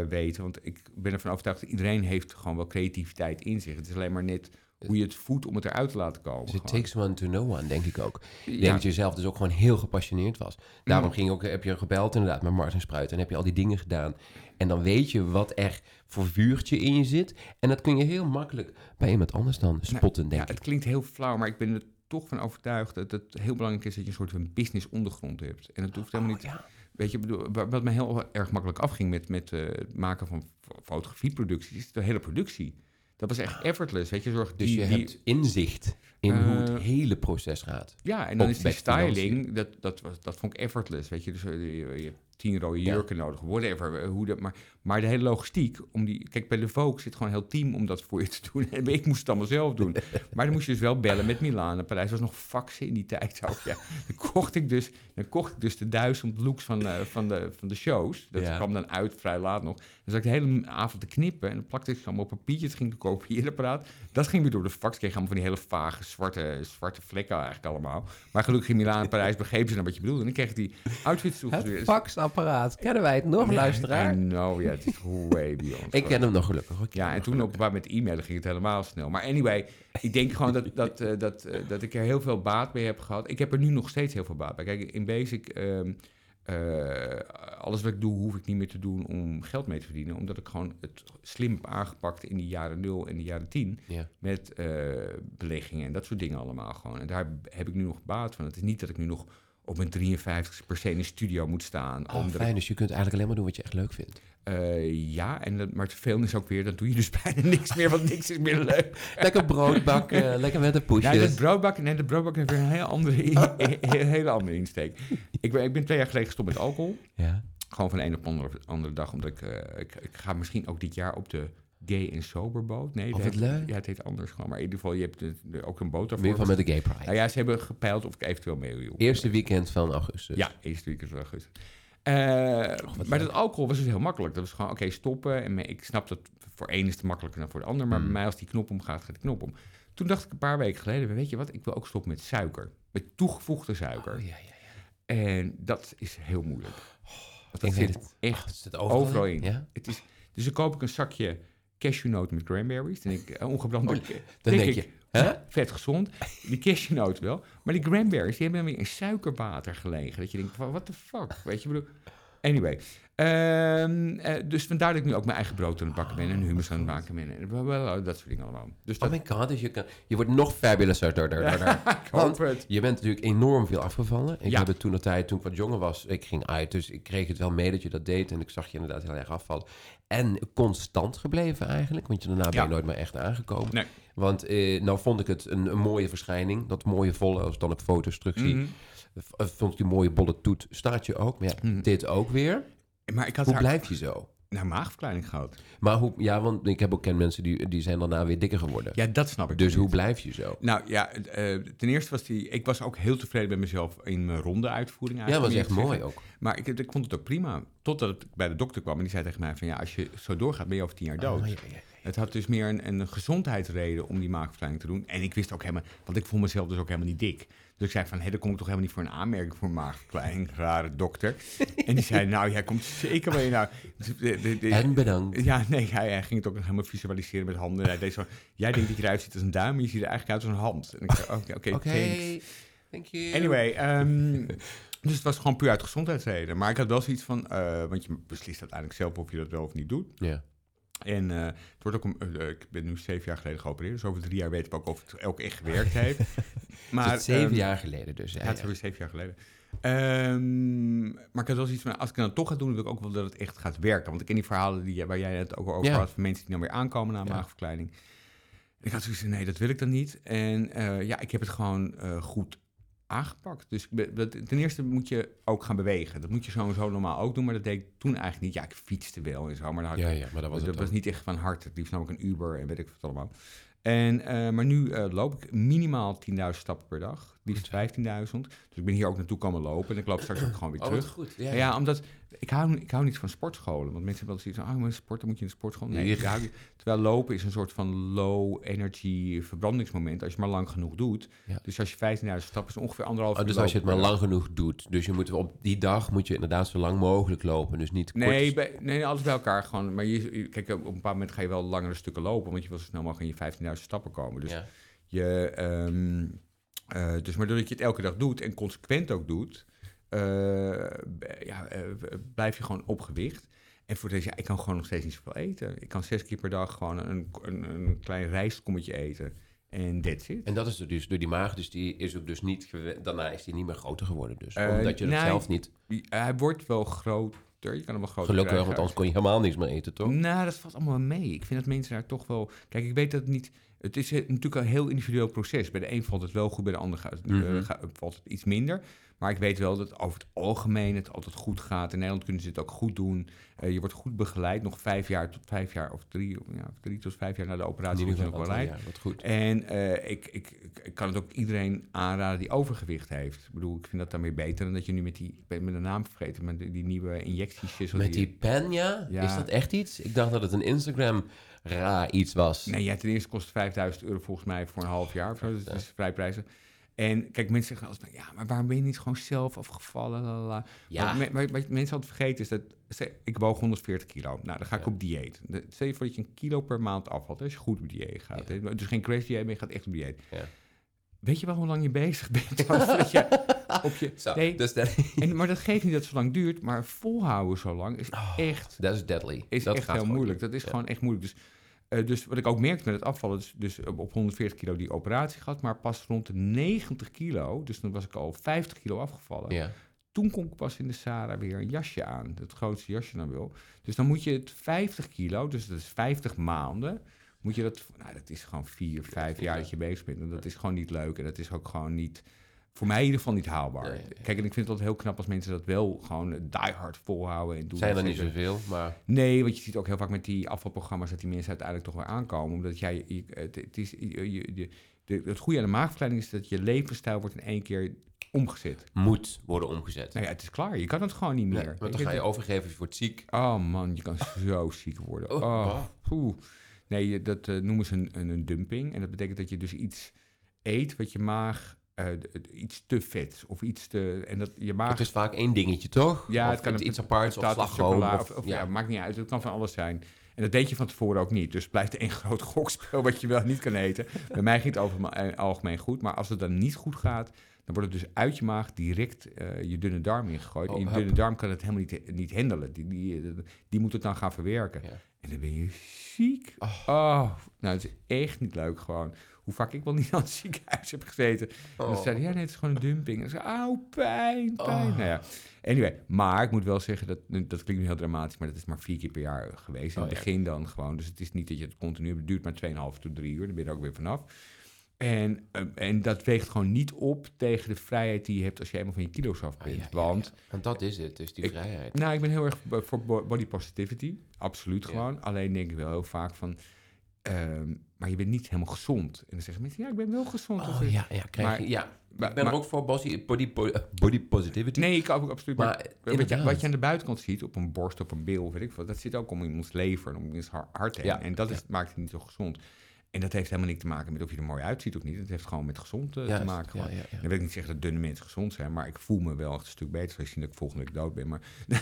weten. Want ik ben ervan overtuigd dat iedereen heeft gewoon wel creativiteit in zich. Het is alleen maar net hoe je het voedt om het eruit te laten komen. Dus it gewoon. takes one to know one, denk ik ook. Ik denk dat je zelf dus ook gewoon heel gepassioneerd was. Daarom Mm. ging ook, heb je gebeld inderdaad met Martin Spruit. En heb je al die dingen gedaan. En dan weet je wat er voor vuurtje in je zit. En dat kun je heel makkelijk bij iemand anders dan spotten, denk ja, ik. het klinkt heel flauw, maar ik ben er toch van overtuigd dat het heel belangrijk is dat je een soort van business ondergrond hebt. En het hoeft helemaal Oh, niet. ja. Weet je, bedoel, wat me heel erg makkelijk afging met, met eh, het maken van fo- fotografieproducties, is de hele productie. Dat was echt effortless. Weet je, zorg Dus die, je die- hebt inzicht in hoe het Eh, hele proces gaat. Ja, en dan is die styling, dat, dat, was, dat vond ik effortless. Weet je, dus eh, je, tien rode Ja. jurken nodig, whatever. eh, Hoe dat, maar, maar de hele logistiek, om die, kijk, bij de Vogue zit gewoon een heel team om dat voor je te doen. En ik moest het allemaal zelf doen. Maar dan moest je dus wel bellen met Milaan. En Parijs was nog faxen in die tijd ook. Ja. Dan, kocht ik dus, dan kocht ik dus de duizend looks van, eh, van, de, van de shows. Dat Ja. kwam dan uit vrij laat nog. Dan zat ik de hele avond te knippen en dan plakte ik ze allemaal op papiertjes. Het ging de kopieerapparaat. Dat ging weer door de fax. Kreeg allemaal van die hele vage zwarte, zwarte vlekken eigenlijk allemaal. Maar gelukkig in Milaan en Parijs begrepen ze dan wat je bedoelde. En dan kreeg ik die outfits toegestuurd. Het Kennen wij het nog, luisteraar? Know, ja, het is way beyond. Ik ken hem nog gelukkig. Ik Ja, en toen op waar met e-mailen ging het helemaal snel. Maar anyway, ik denk gewoon dat, dat, eh, dat, eh, dat ik er heel veel baat bij heb gehad. Ik heb er nu nog steeds heel veel baat bij. Kijk, in basic, ehm, eh, alles wat ik doe, hoef ik niet meer te doen om geld mee te verdienen. Omdat ik gewoon het slim heb aangepakt in de jaren 0 en de jaren 10. Ja. Met eh, beleggingen en dat soort dingen allemaal gewoon. En daar heb ik nu nog baat van. Het is niet dat ik nu nog op mijn 53 per se in een studio moet staan. Oh, fijn, dus je kunt eigenlijk alleen maar doen wat je echt leuk vindt. eh, ja, en dat, maar het vervelende is ook weer, dan doe je dus bijna niks meer, want niks is meer leuk. Lekker brood bakken, lekker met de Ja, poesjes. dat broodbakken, nee, de broodbakken heeft weer een heel andere, in- een hele andere insteek. Ik ben, ik ben twee jaar geleden gestopt met alcohol. Ja. Gewoon van de een op de andere, andere dag, omdat ik, eh, ik, ik ga misschien ook dit jaar op de gay en sober boot. Nee, Oh, dat heet- leuk. Ja, het heet anders gewoon, maar in ieder geval, je hebt ook een boot In daarvoor. ieder geval met de Gay Pride. Nou ja, ze hebben gepeild of ik eventueel mee wil. Eerste weekend van augustus. Ja, eerste weekend van augustus. Eh, wat maar dat alcohol was dus heel makkelijk. Dat was gewoon, oké, stoppen. En ik snap dat voor één is het makkelijker dan voor de ander. Maar Mm. bij mij, als die knop omgaat, gaat die knop om. Toen dacht ik een paar weken geleden, weet je wat, ik wil ook stoppen met suiker. Met toegevoegde suiker. Oh, ja, ja, ja. En dat is heel moeilijk. Want dat Ik weet zit het. echt Oh, overal, overal in. Ja? Het is, dus dan koop ik een zakje cashewnoten met cranberries. Denk ik, ongebrande... Oh, Dan denk je, hè? Vet gezond. Die cashewnoot wel. Maar die cranberries, die hebben dan weer in suikerwater gelegen. Dat je denkt, what the fuck? Weet je, bedoel... Anyway. Ehm, eh, dus vandaar dat ik nu ook mijn eigen brood aan het bakken ben. En hummus aan het maken ben. En blablabla, dat soort dingen allemaal. Dus Oh dat... my god, dus je, kan, je wordt nog fabulouser door, door, door, door. ik hoop het. Je bent natuurlijk enorm veel afgevallen. Ik Ja. heb het toen de tijd, toen ik wat jonger was, ik ging uit. Dus ik kreeg het wel mee dat je dat deed. En ik zag je inderdaad heel erg afvallen. En constant gebleven eigenlijk. Want je daarna ben je nooit meer echt aangekomen. Nee. Want eh, nou vond ik het een, een mooie verschijning. Dat mooie volle, als dan op foto's terug zie. Mhm. Eh, Vond ik die mooie bolle toet. Staat je ook. Maar ja, Mhm. dit ook weer. Maar ik had Hoe haar blijf je zo? naar maagverkleining gehad. Maar hoe, ja, want ik heb ook ken mensen die, die zijn daarna weer dikker geworden. Ja, dat snap ik. dus niet. hoe blijf je zo? Nou ja, eh, ten eerste was die... Ik was ook heel tevreden met mezelf in mijn ronde uitvoering. Ja, dat was echt mooi zeggen. ook. Maar ik, ik vond het ook prima. Totdat ik bij de dokter kwam en die zei tegen mij van... Ja, als je zo doorgaat, ben je over tien jaar dood. Oh, ja, ja. Het had dus meer een, een gezondheidsreden om die maagverkleining te doen. En ik wist ook helemaal... Want ik vond mezelf dus ook helemaal niet dik. Dus ik zei van, hé, dan kom ik toch helemaal niet voor een aanmerking voor een maagverkleining. Rare dokter. en die zei, nou, jij komt zeker mee. Nou, de- de- de- En bedankt. ja, nee, hij, hij ging het ook nog helemaal visualiseren met handen. Hij deed zo, jij denkt dat je eruit ziet als een duim, maar je ziet er eigenlijk uit als een hand. En ik zei, oké, oké, Oké, thanks. thank you. Anyway, ehm, dus het was gewoon puur uit gezondheidsreden. Maar ik had wel zoiets van, eh, want je beslist uiteindelijk zelf of je dat wel of niet doet. Ja. En eh, het wordt ook een, eh, ik ben nu zeven jaar geleden geopereerd, dus over drie jaar weet ik ook of het ook echt gewerkt heeft. Maar, Maar zeven jaar geleden dus. ja, het is zeven jaar geleden. Maar ik had wel zoiets van, als ik het dan toch ga doen, dan wil ik ook wel dat het echt gaat werken. Want ik ken die verhalen die, waar jij het ook over Ja. had, van mensen die dan weer aankomen na Ja. maagverkleining. Ik had zoiets van, nee, dat wil ik dan niet. En eh, ja, ik heb het gewoon goed aangepakt. Dus dat, ten eerste moet je ook gaan bewegen. Dat moet je sowieso normaal ook doen, maar dat deed ik toen eigenlijk niet. Ja, ik fietste wel en zo, maar ik ja, ja, maar dat was dat het was niet echt van harte. Het liefst nam ik een Uber en weet ik wat allemaal. En, eh, maar nu eh, loop ik minimaal 10.000 stappen per dag. Liefst 15.000. Dus ik ben hier ook naartoel komen lopen. En ik loop straks ook gewoon weer Oh, terug. goed. Ja, Ja, omdat ik hou, ik hou niet van sportscholen. Want mensen hebben wel eens iets van, oh, maar sporten moet je in de sportschool. Nee, Ja. terwijl lopen is een soort van low energy verbrandingsmoment. Als je maar lang genoeg doet. Ja. Dus als je 15.000 stappen is ongeveer anderhalf Oh, dus als je het maar lang genoeg doet. Dus je moet op die dag moet je inderdaad zo lang mogelijk lopen. Dus niet kort. Nee, bij, nee, alles bij elkaar gewoon. Maar je, kijk, op een bepaald moment ga je wel langere stukken lopen, want je wil zo snel mogelijk in je 15.000 stappen komen. Dus Ja. je, ehm, eh, dus maar doordat je het elke dag doet en consequent ook doet, eh, ja, eh, blijf je gewoon op gewicht. En voor deze, ja, ik kan gewoon nog steeds niet zoveel eten. Ik kan zes keer per dag gewoon een, een, een klein rijstkommetje eten. En that's it. En dat is dus door die maag, dus die is ook dus niet... Daarna is die niet meer groter geworden dus. Omdat je het nee. zelf niet... Hij wordt wel groter. Je kan hem wel groter Gelukkig, krijgen. want anders kon je helemaal niks meer eten, toch? Nou, dat valt allemaal mee. Ik vind dat mensen daar toch wel... Kijk, ik weet dat het niet... Het is natuurlijk een heel individueel proces. Bij de een valt het wel goed, bij de ander gaat eh, Mhm. ga- valt het iets minder. Maar ik weet wel dat over het algemeen het altijd goed gaat. In Nederland kunnen ze het ook goed doen. Eh, je wordt goed begeleid. Nog vijf jaar tot vijf jaar, of drie, ja, drie tot vijf jaar na de operatie nog wel ja, wat goed. En eh, ik, ik, ik, kan het ook iedereen aanraden die overgewicht heeft. Ik bedoel, ik vind dat weer beter dan dat je nu met die... Ik ben met de naam vergeten, met die, die nieuwe injecties... Met die pen, ja? Ja. Is dat echt iets? Ik dacht dat het een Instagram raar iets was. Nee, ja, ten eerste kost het 5000 euro volgens mij voor een half jaar. Of zo. Dus dat is vrij prijzig. En kijk, mensen zeggen altijd, ja, maar waarom ben je niet gewoon zelf afgevallen? Lalala. Ja. Maar wat mensen altijd vergeten is dat, ik woog 140 kilo. Nou, dan ga ik Ja. op dieet. Stel je voor dat je een kilo per maand afvalt, als je goed op dieet gaat. Ja. hè. Dus geen crash dieet, maar je gaat echt op dieet. Ja. Weet je wel hoe lang je bezig bent? je op je, Zo, nee, dus dat, en, maar dat geeft niet dat het zo lang duurt, maar volhouden zo lang is echt dat is deadly. is dat echt heel moeilijk. Dat is Ja. gewoon echt moeilijk. Dus, eh, dus wat ik ook merkte met het afvallen, dus, dus op 140 kilo die operatie gehad, maar pas rond de 90 kilo, dus dan was ik al 50 kilo afgevallen. Ja. Toen kon ik pas in de Sara weer een jasje aan, het grootste jasje dan wil. Dus dan moet je het 50 kilo, dus dat is 50 maanden, moet je dat, nou dat is gewoon 4, 5 jaar dat je bezig bent. En dat is gewoon niet leuk en dat is ook gewoon niet, voor mij in ieder geval niet haalbaar. Nee, nee. Kijk, en ik vind het altijd heel knap als mensen dat wel gewoon die hard volhouden en doen. Zijn er et niet zoveel, maar Nee, want je ziet ook heel vaak met die afvalprogramma's dat die mensen uiteindelijk toch weer aankomen. Omdat jij, je, het, het is, je, je- je- de, het goede aan de maagverkleining is dat je levensstijl wordt in één keer omgezet. moet worden omgezet. Nou ja, het is klaar. Je kan het gewoon niet meer. Nee, want dan ga je overgeven, je wordt ziek. Oh man, je kan zo ziek worden. Oh, Oh, poeh. Nee, dat eh, noemen ze een, een, dumping. En dat betekent dat je dus iets eet wat je maag... eh, iets te vet of iets te... En dat je maag... Het is vaak één dingetje, toch? Ja, Of het kan iets, aparts of slagroom. Of, of, of- ja. ja. maakt niet uit. Het kan van alles zijn. En dat deed je van tevoren ook niet. Dus blijft één groot gokspel wat je wel niet kan eten. Bij mij ging het over het eh, algemeen goed. Maar als het dan niet goed gaat, dan wordt het dus uit je maag direct je dunne darm ingegooid. Oh, en je dunne darm kan het helemaal niet, niet handelen. Die, die, die moet het dan gaan verwerken. Ja. En dan ben je ziek. Oh. nou, het is echt niet leuk gewoon. Hoe vaak ik wel niet aan het ziekenhuis heb gezeten. En dan Oh. zei hij, ja, nee, het is gewoon een dumping. En zei auw, pijn, pijn. Oh. Nou ja, anyway. Maar ik moet wel zeggen, dat, dat klinkt nu heel dramatisch, maar dat is maar vier keer per jaar geweest. In Oh, het ja. begin dan gewoon. Dus het is niet dat je het continu hebt. Het duurt maar 2,5 tot 3 uur. Dan ben je er ook weer vanaf. En, eh, en dat weegt gewoon niet op tegen de vrijheid die je hebt als je eenmaal van je kilo's af Ah, bent. ja, Want ja. Want dat is het, dus die Ik- vrijheid. nou, ik ben heel erg voor bo- body positivity. Absoluut Ja. gewoon. Alleen denk ik wel heel vaak van... ehm, maar je bent niet helemaal gezond. En dan zeggen mensen, ja, ik ben wel gezond. Of Oh, ja, ja, krijg Maar- je, ja. maar- ik ben maar- er ook voor body, body, po- body positivity. Nee, ik ook absoluut. Maar, maar wat, je, inderdaad. wat je aan de buitenkant ziet, op een borst, op een bil, weet ik veel, dat zit ook om iemands lever en om iemands har- hart heen. Ja, En dat is, maakt het niet zo gezond. En dat heeft helemaal niks te maken met of je er mooi uitziet of niet. Het heeft gewoon met gezond eh, te maken. ja, ja, ja. Dan wil ik niet zeggen dat dunne mensen gezond zijn, maar ik voel me wel echt een stuk beter. Zien dat ik volgende week dood ben. Maar,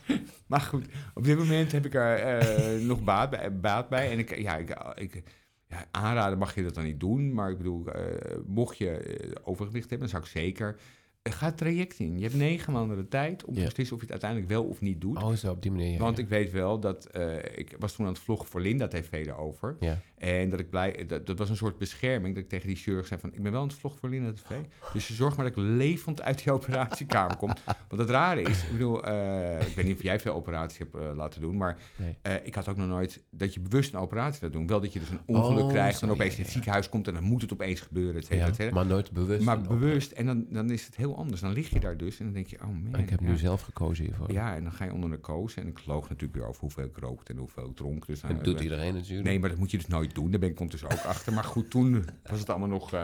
maar goed, op dit moment heb ik er eh, nog baat bij, baat bij. En ik, ja, ik, ik, ja, aanraden mag je dat dan niet doen. Maar ik bedoel, eh, mocht je overgewicht hebben, dan zou ik zeker Ga het traject in. Je hebt negen maanden de tijd om te beslissen of je het uiteindelijk wel of niet doet. Oh, zo op die manier. Want ik weet wel dat eh, ik was toen aan het vloggen voor Linda TV erover. Ja. En dat ik blij, dat, dat was een soort bescherming. Dat ik tegen die chirurg zei van, ik ben wel aan het vloggen voor Linda TV. Dus je zorgt maar dat ik levend uit die operatiekamer kom. Want het rare is, ik bedoel, eh, ik weet niet of jij veel operaties hebt eh, laten doen, maar Nee. eh, ik had ook nog nooit dat je bewust een operatie laat doen. Wel dat je dus een ongeluk Oh, krijgt en opeens in het ziekenhuis komt en dan moet het opeens gebeuren, et cetera, Ja, et cetera. maar nooit bewust. Maar een bewust, en dan, dan is het heel anders. Dan lig je daar dus en dan denk je, oh man. Ik heb ja. nu zelf gekozen hiervoor. Ja, en dan ga je onder narcose. En ik loog natuurlijk weer over hoeveel ik rookte en hoeveel ik dronk. Dus dan, Dat doet iedereen natuurlijk. Nee, maar dat moet je dus nooit doen. Daar ben ik ondertussen ook achter. Maar goed, toen was het allemaal nog... eh,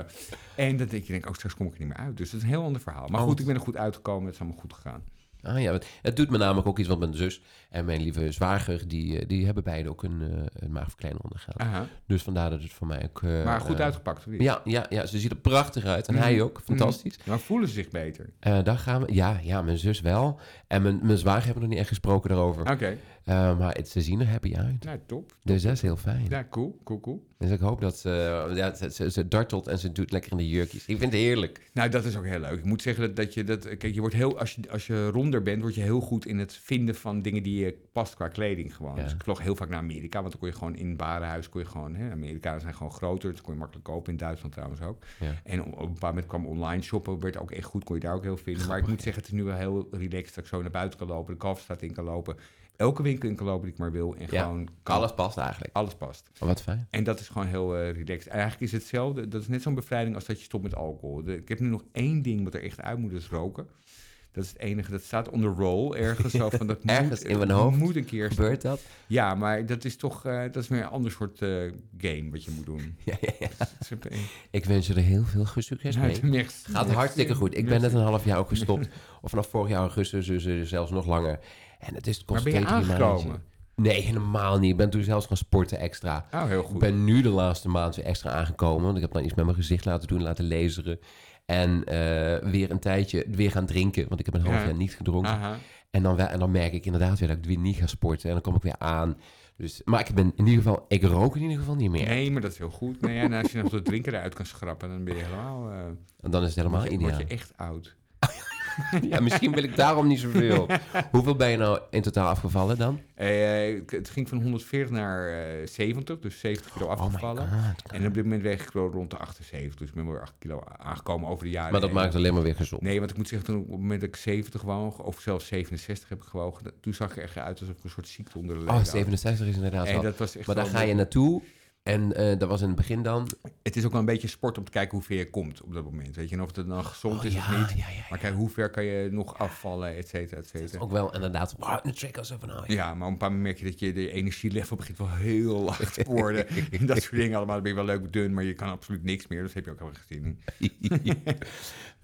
en dan denk je, denk, oh, straks kom ik er niet meer uit. Dus dat is een heel ander verhaal. Maar Oh, goed, ik ben er goed uitgekomen. Het is allemaal goed gegaan. Ah ja, het- doet me namelijk ook iets, want mijn zus en mijn lieve zwager, die, eh, die hebben beide ook een, eh een maagverkleining ondergaan. Aha. Dus vandaar dat het voor mij ook... maar goed uitgepakt? Ja, ja, ja, ze ziet er prachtig uit. En Mhm. hij ook, fantastisch. Maar voelen ze zich beter? Daar gaan we, ja, ja, mijn zus wel. En mijn, mijn zwager hebben nog niet echt gesproken daarover. Oké, Eh, maar het, ze zien er happy uit. nou top. Dus dat is heel fijn. Ja, cool, cool, cool. Dus ik hoop dat ze, ja, ze, ze, ze dartelt en ze doet lekker in de jurkjes. Ik vind het heerlijk. Nou, dat is ook heel leuk. Ik moet zeggen dat, dat je dat. Kijk, je wordt heel. Als je, als je ronder bent, word je heel goed in het vinden van dingen die je past qua kleding gewoon. Ja. Dus ik vloog heel vaak naar Amerika, want dan kon je gewoon in het warenhuis. Kon je gewoon. Hè, Amerikanen zijn gewoon groter. Dus kon je makkelijk kopen. In Duitsland trouwens ook. Ja. En op, op een bepaald moment kwam online shoppen. Werd ook echt goed. Kon je daar ook heel vinden. Maar ik moet zeggen, het is nu wel heel relaxed. Dat ik zo naar buiten kan lopen. De Kalverstraat in kan lopen. Elke winkel in kan lopen die ik maar wil. En Ja, gewoon. Kan, Alles past eigenlijk. alles past. Oh, wat fijn. En dat is gewoon heel eh, relaxed. Eigenlijk is het hetzelfde. Dat is net zo'n bevrijding als dat je stopt met alcohol. De- ik heb nu nog één ding wat er echt uit moet, is roken. Dat is het enige. Dat staat on the roll ergens. Zo van, dat Ergens moet, in mijn hoofd moet een keer. Gebeurt dat? Ja, maar dat is toch eh, dat is weer een ander soort eh, game wat je moet doen. Ja, ja, ja. Ik wens je er heel veel succes mee. merci. Gaat hartstikke goed. Ik ben net een half jaar ook gestopt. Of vanaf vorig jaar augustus, dus zelfs nog langer. En het is het kost Maar ben je aangekomen? Nee, helemaal niet. Ik ben toen zelfs gaan sporten extra. Oh, heel Ik goed. ben nu de laatste maand weer extra aangekomen. Want ik heb dan iets met mijn gezicht laten doen, laten laseren. En eh, weer een tijdje weer gaan drinken. Want ik heb een half Ja. jaar niet gedronken. En, dan, en dan merk ik inderdaad weer dat ik weer niet ga sporten. En dan kom ik weer aan. Dus, maar ik ben in ieder geval, ik rook in ieder geval niet meer. Nee, maar dat is heel goed. Nee, en als je nog de drinken eruit kan schrappen, dan ben je helemaal, eh En dan is het helemaal word, je, ideaal. word je echt oud. Ja, misschien wil ik daarom niet zoveel. Hoeveel ben je nou in totaal afgevallen dan? Eh, het ging van 140 naar eh 70, dus 70 kilo afgevallen. Oh god. En op dit moment weeg ik rond de 78. Dus ik ben weer 8 kilo aangekomen over de jaren. Maar dat maakt alleen maar weer gezond. Nee, want ik moet zeggen, toen op het moment dat ik 70 woog, of zelfs 67 heb ik gewogen, toen zag ik er echt uit alsof ik een soort ziekte onder de leden Oh, had. 67 is inderdaad En wel. dat was echt Maar daar ga je naartoe. En eh, dat was in het begin dan. Het is ook wel een beetje sport om te kijken hoe ver je komt op dat moment. Weet je, en of het dan gezond Oh, is ja, of niet. ja, ja, Maar kijk, hoe ver kan je nog afvallen, et cetera, et cetera. Ook wel inderdaad. Wow, een trick als van. Oh, ja. Ja, maar op een paar moment merk je dat je de energielevel begint wel heel laag te worden. en dat soort dingen allemaal. Dan ben je wel leuk dun, maar je kan absoluut niks meer. Dus heb je ook zin in.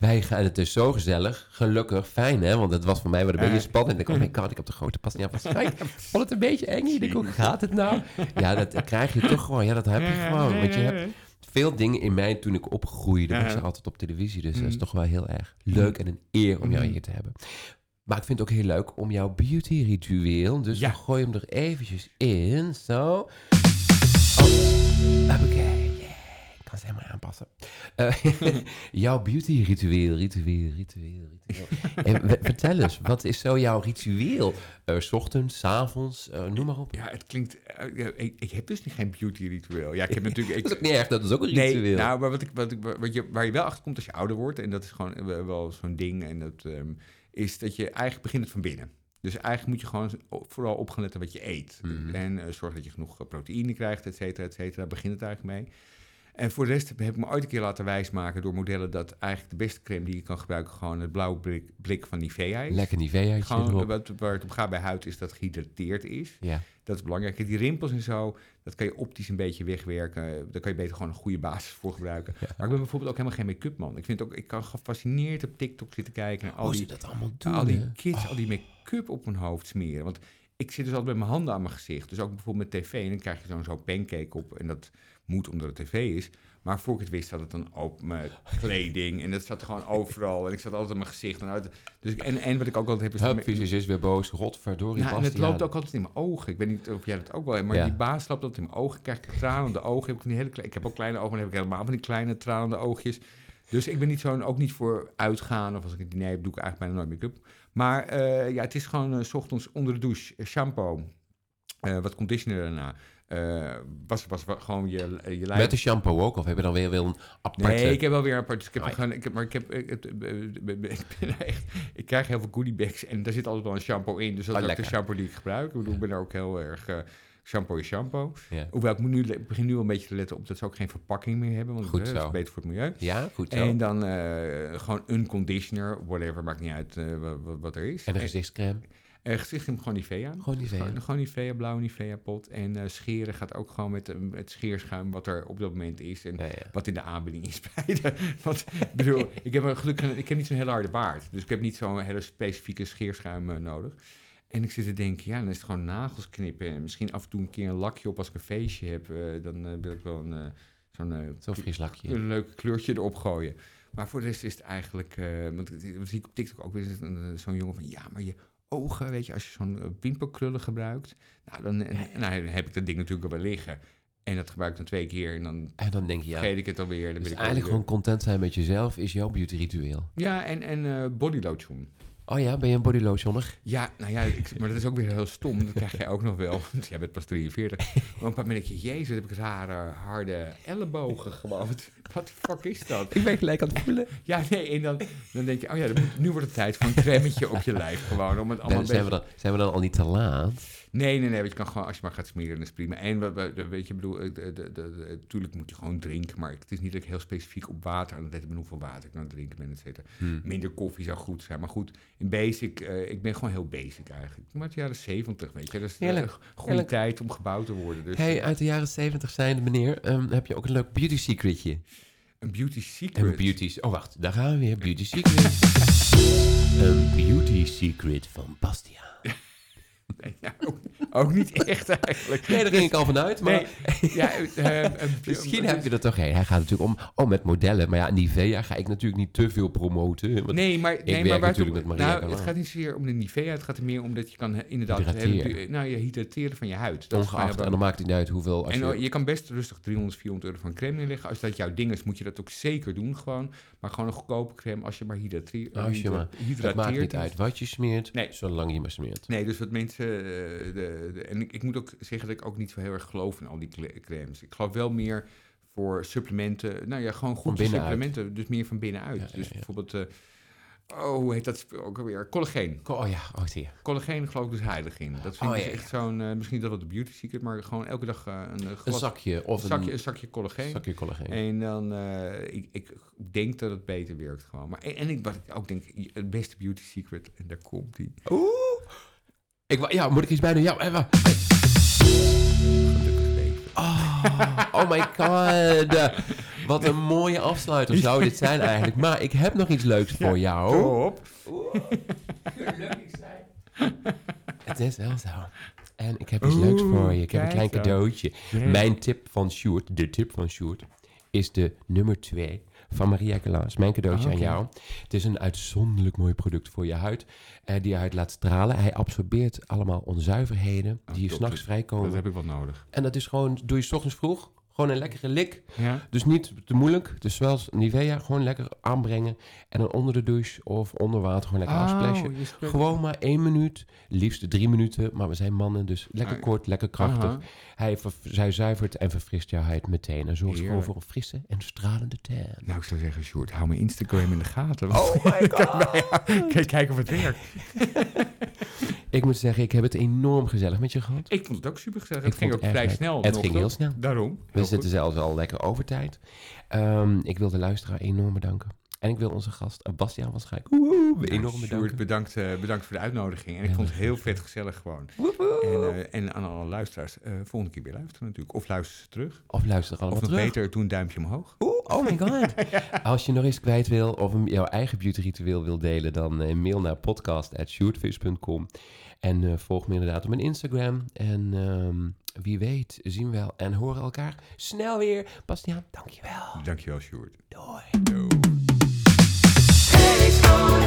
Wij gaan, het is zo gezellig, gelukkig, fijn hè, want het was voor mij wel een beetje spannend. Ik denk, oh my god, ik heb de grote pas niet afgeschreven. Ik vond het een beetje eng. Ik denk, hoe gaat het nou? Ja, dat krijg je toch gewoon. Ja, dat heb je gewoon. Want je hebt veel dingen in mij toen ik opgroeide, was er altijd op televisie. Dus dat is Mhm. toch wel heel erg leuk en een eer om jou Mhm. hier te hebben. Maar ik vind het ook heel leuk om jouw beauty ritueel. Dus Ja. we gooien hem er eventjes in. Zo. Oh, oké. Kan ze helemaal aanpassen. Eh, jouw beauty ritueel, ritueel, ritueel, ritueel. En w- vertel eens, wat is zo jouw ritueel? Eh, s ochtends, s avonds, eh, noem maar op. Ja, het klinkt... eh, ik, ik heb dus niet geen beauty ritueel. Ja, ik heb natuurlijk... Ik, Dat is ook niet erg, dat is ook een Nee, ritueel. nou, maar wat ik, wat ik, wat je, waar je wel achter komt als je ouder wordt, en dat is gewoon wel- zo'n ding, en dat ehm, is dat je eigenlijk begint het van binnen. Dus eigenlijk moet je gewoon vooral op gaan letten wat je eet. Mhm. En eh, zorg dat je genoeg eh, proteïne krijgt, et cetera, et cetera. Daar begint het eigenlijk mee. En voor de rest heb ik me ooit een keer laten wijsmaken door modellen dat eigenlijk de beste crème die je kan gebruiken gewoon het blauwe blik, blik van Nivea is. Lekker Niveaatje Gewoon wat, waar het op gaat bij huid is dat gehydrateerd is. Ja. Dat is belangrijk. Die rimpels en zo, dat kan je optisch een beetje wegwerken. Daar kan je beter gewoon een goede basis voor gebruiken. Ja. Maar ik ben bijvoorbeeld ook helemaal geen make-up man. Ik, vind ook, ik kan gefascineerd op TikTok zitten kijken naar al Hoe ze die, dat allemaal doen, al die kids, Oh. al die make-up op hun hoofd smeren. Want ik zit dus altijd met mijn handen aan mijn gezicht. Dus ook bijvoorbeeld met tv. En dan krijg je zo'n zo'n pancake op. En dat moet omdat het tv is. Maar voor ik het wist, zat het dan op mijn kleding. En dat zat gewoon overal. En ik zat altijd mijn gezicht. En, uit, dus, en, en wat ik ook altijd heb... is Hup, Visus is weer boos. Godverdorie, nou, en het loopt ook altijd in mijn ogen. Ik weet niet of jij dat ook wel hebt, maar Ja. die baas loopt altijd in mijn ogen. Ik krijg tranende ogen. Heb ik, hele ik heb ook kleine ogen, maar dan heb ik helemaal van die kleine tranende oogjes. Dus ik ben niet zo'n, ook niet voor uitgaan of als ik een diner heb, doe ik eigenlijk bijna nooit make-up. Maar eh, ja, het is gewoon eh, s ochtends onder de douche, eh, shampoo, wat conditioner daarna. Eh was, was, was gewoon je, eh, je lijf. Met de shampoo ook? Of heb je dan weer wel een aparte... Nee, ik heb wel weer een apart. dus Ik heb Oh, gewoon, ik heb, maar ik heb, ik, eh, ik echt, ik krijg heel veel goodie bags en daar zit altijd wel een shampoo in. Dus dat Oh, is ook de shampoo die ik gebruik. Ik bedoel, ik ben er ook heel erg. shampoo is shampoo. Ja. Hoewel ik, moet nu, ik begin nu wel een beetje te letten op dat ze ook geen verpakking meer hebben. Want Goed dat is beter voor het milieu. Ja, goed zo. En En, dan gewoon een conditioner, whatever, maakt niet uit eh, wa- wa- wat, er is. een gezichtscreme. En gezichtscreme gewoon Nivea. Gewoon Nivea. Gewoon, gewoon Nivea, blauwe Nivea pot. En eh, scheren gaat ook gewoon met eh, het scheerschuim wat er op dat moment is. En Ja, ja. wat in de aanbieding is bij de... Want ik bedoel, ik heb een gelukkig ik heb niet zo'n hele harde baard. Dus ik heb niet zo'n hele specifieke scheerschuim eh, nodig. En ik zit te denken, ja, dan is het gewoon nagels knippen. En misschien af en toe een keer een lakje op als ik een feestje heb. eh, dan eh, wil ik wel een, eh, zo'n... eh, Zo'n fris lakje. een leuk kleurtje erop gooien. Maar voor de rest is het eigenlijk... eh want dat zie ik op TikTok ook weer zo'n jongen van... Ja, maar je ogen, weet je, als je zo'n eh, pimpelkrullen gebruikt... Nou, dan, en- nou, dan heb ik dat ding natuurlijk al wel liggen. En dat gebruik ik dan twee keer en dan En dan denk je, ja... vergeet ik het alweer. Dan Dus ben ik eigenlijk alweer- gewoon content zijn met jezelf is jouw beauty ritueel. Ja, en, en eh body lotion. Oh ja, ben je een bodylotioner? Ja, nou ja, ik, maar dat is ook weer heel stom. Dat krijg jij ook nog wel. Want jij bent pas 43. Maar een paar je, jezus, heb ik rare, harde ellebogen gewoon. Wat, de fuck is dat? Ik ben gelijk aan het voelen. Ja, nee, en dan, dan denk je, oh ja, moet- nu wordt het tijd voor een cremmetje op je lijf gewoon. Om het allemaal een zijn, we dan, zijn we dan al niet te laat? Nee, nee, nee, want je kan gewoon, als je maar gaat smeren, dan is prima. En we- we- weet je, bedoel, eh, de, de, de, de- natuurlijk moet je gewoon drinken, maar het is niet dat ik heel specifiek op water aan het letten ben hoeveel water ik aan het drinken ben, et cetera. Hmm. Minder koffie zou goed zijn, maar goed, in basic, eh, ik ben gewoon heel basic eigenlijk. Maar het jaren 70, weet je, dat is een goede tijd om gebouwd te worden. Dus Hey, uit de jaren 70 zijnde meneer, ehm, heb je ook een leuk beauty secretje? een beauty secret. Een beauty... Oh, wacht, daar gaan we weer. Beauty secret. een beauty secret van Bastiaan. Ja, ook, ook niet echt eigenlijk. Nee, daar ging ik al vanuit, maar... Nee, ja, eh, een- Misschien heb je er toch een. Hij gaat natuurlijk om, oh, met modellen. Maar ja, Nivea ga ik natuurlijk niet te veel promoten. Want Nee, maar, nee, werk maar waar het natuurlijk met Maria nou, Callas. het gaat niet zozeer om de Nivea. Het gaat er meer om dat je kan eh, inderdaad Hydrateren. nou, je hydrateren van je huid. Dat ongeacht, en dan maakt het niet uit hoeveel... Als en oh, je, je kan best rustig 300, 400 euro van crème inleggen. Als dat jouw ding is, moet je dat ook zeker doen gewoon. Maar gewoon een goedkope crème als je maar hydrateert. Als je maar- het maakt niet uit wat je smeert, Nee. zolang je maar smeert. Nee, dus wat mensen... eh, De, de, en ik, ik moet ook zeggen dat ik ook niet zo heel erg geloof in al die crèmes. Ik geloof wel meer voor supplementen. Nou ja, gewoon goede supplementen. Dus meer van binnenuit. Ja, dus ja. bijvoorbeeld... eh, oh, hoe heet dat ook alweer? Collageen. Oh ja, oh zie je. Collageen geloof ik dus heilig in. Dat vind Oh, ik dus echt zo'n... eh, misschien dat wat de beauty secret, maar gewoon elke dag een, Een zakje of een zakje, een een zakje collageen. zakje collageen. En dan, ik, ik denk dat het beter werkt gewoon. Maar, en, en ik, wat ik ook denk, het beste beauty secret, en daar komt die. Oeh. Ik, ja, moet ik iets bij doen? Ja, even. Gelukkig leven. Oh, oh my god. Wat een mooie afsluiter zou dit zijn eigenlijk. Maar ik heb nog iets leuks voor jou. Top. Het is wel zo. En ik heb iets leuks voor je. Ik heb een klein cadeautje. Mijn tip van Sjoerd, de tip van Sjoerd, is de nummer 2 van Maria Callas. Mijn cadeautje Ah, aan jou. Het is een uitzonderlijk mooi product voor je huid. eh, die je huid laat stralen. Hij absorbeert allemaal onzuiverheden Ah, die je s'nachts Dat vrijkomen. heb ik wel nodig. En dat is gewoon, doe je 's ochtends vroeg. Gewoon een lekkere lik. Ja? Dus niet te moeilijk. Dus zoals Nivea, gewoon lekker aanbrengen. En dan onder de douche of onder water gewoon lekker afsplashen. Oh, spreekt- Gewoon maar één minuut, liefst drie minuten. Maar we zijn mannen, dus lekker Ah, kort, lekker krachtig. Hij, hij zuivert en verfrist jouw huid meteen. En zorgt gewoon voor een frisse en stralende tan. Nou, ik zou zeggen, Sjoerd, hou mijn Instagram in de gaten. Oh my god! Kijk, kijk of het werkt. ik moet zeggen, ik heb het enorm gezellig met je gehad. Ik vond het ook super gezellig. Het ging ook vrij leuk. snel. Het ging heel snel. Daarom. We zitten zelfs al lekker over tijd. Ehm, ik wil de luisteraar enorm bedanken. En ik wil onze gast, uh, Bastiaan van Schaik, Nou, enorm bedanken. bedankt, eh, bedankt voor de uitnodiging. En ik Ja, vond het heel vet gezellig gewoon. En, eh, en aan alle luisteraars, eh, volgende keer weer luisteren natuurlijk. Of luister ze terug. Of luister allemaal Of nog terug. beter, doe een duimpje omhoog. Oeh, oh my god. Als je nog eens kwijt wil of een, jouw eigen beauty ritueel wil delen, dan eh, mail naar podcast.shootfish.com. En eh, volg me inderdaad op mijn Instagram. En ehm, wie weet zien we wel en horen elkaar snel weer. Bastiaan, dankjewel. Dankjewel, Sjoerd. Doei. Doei. Oh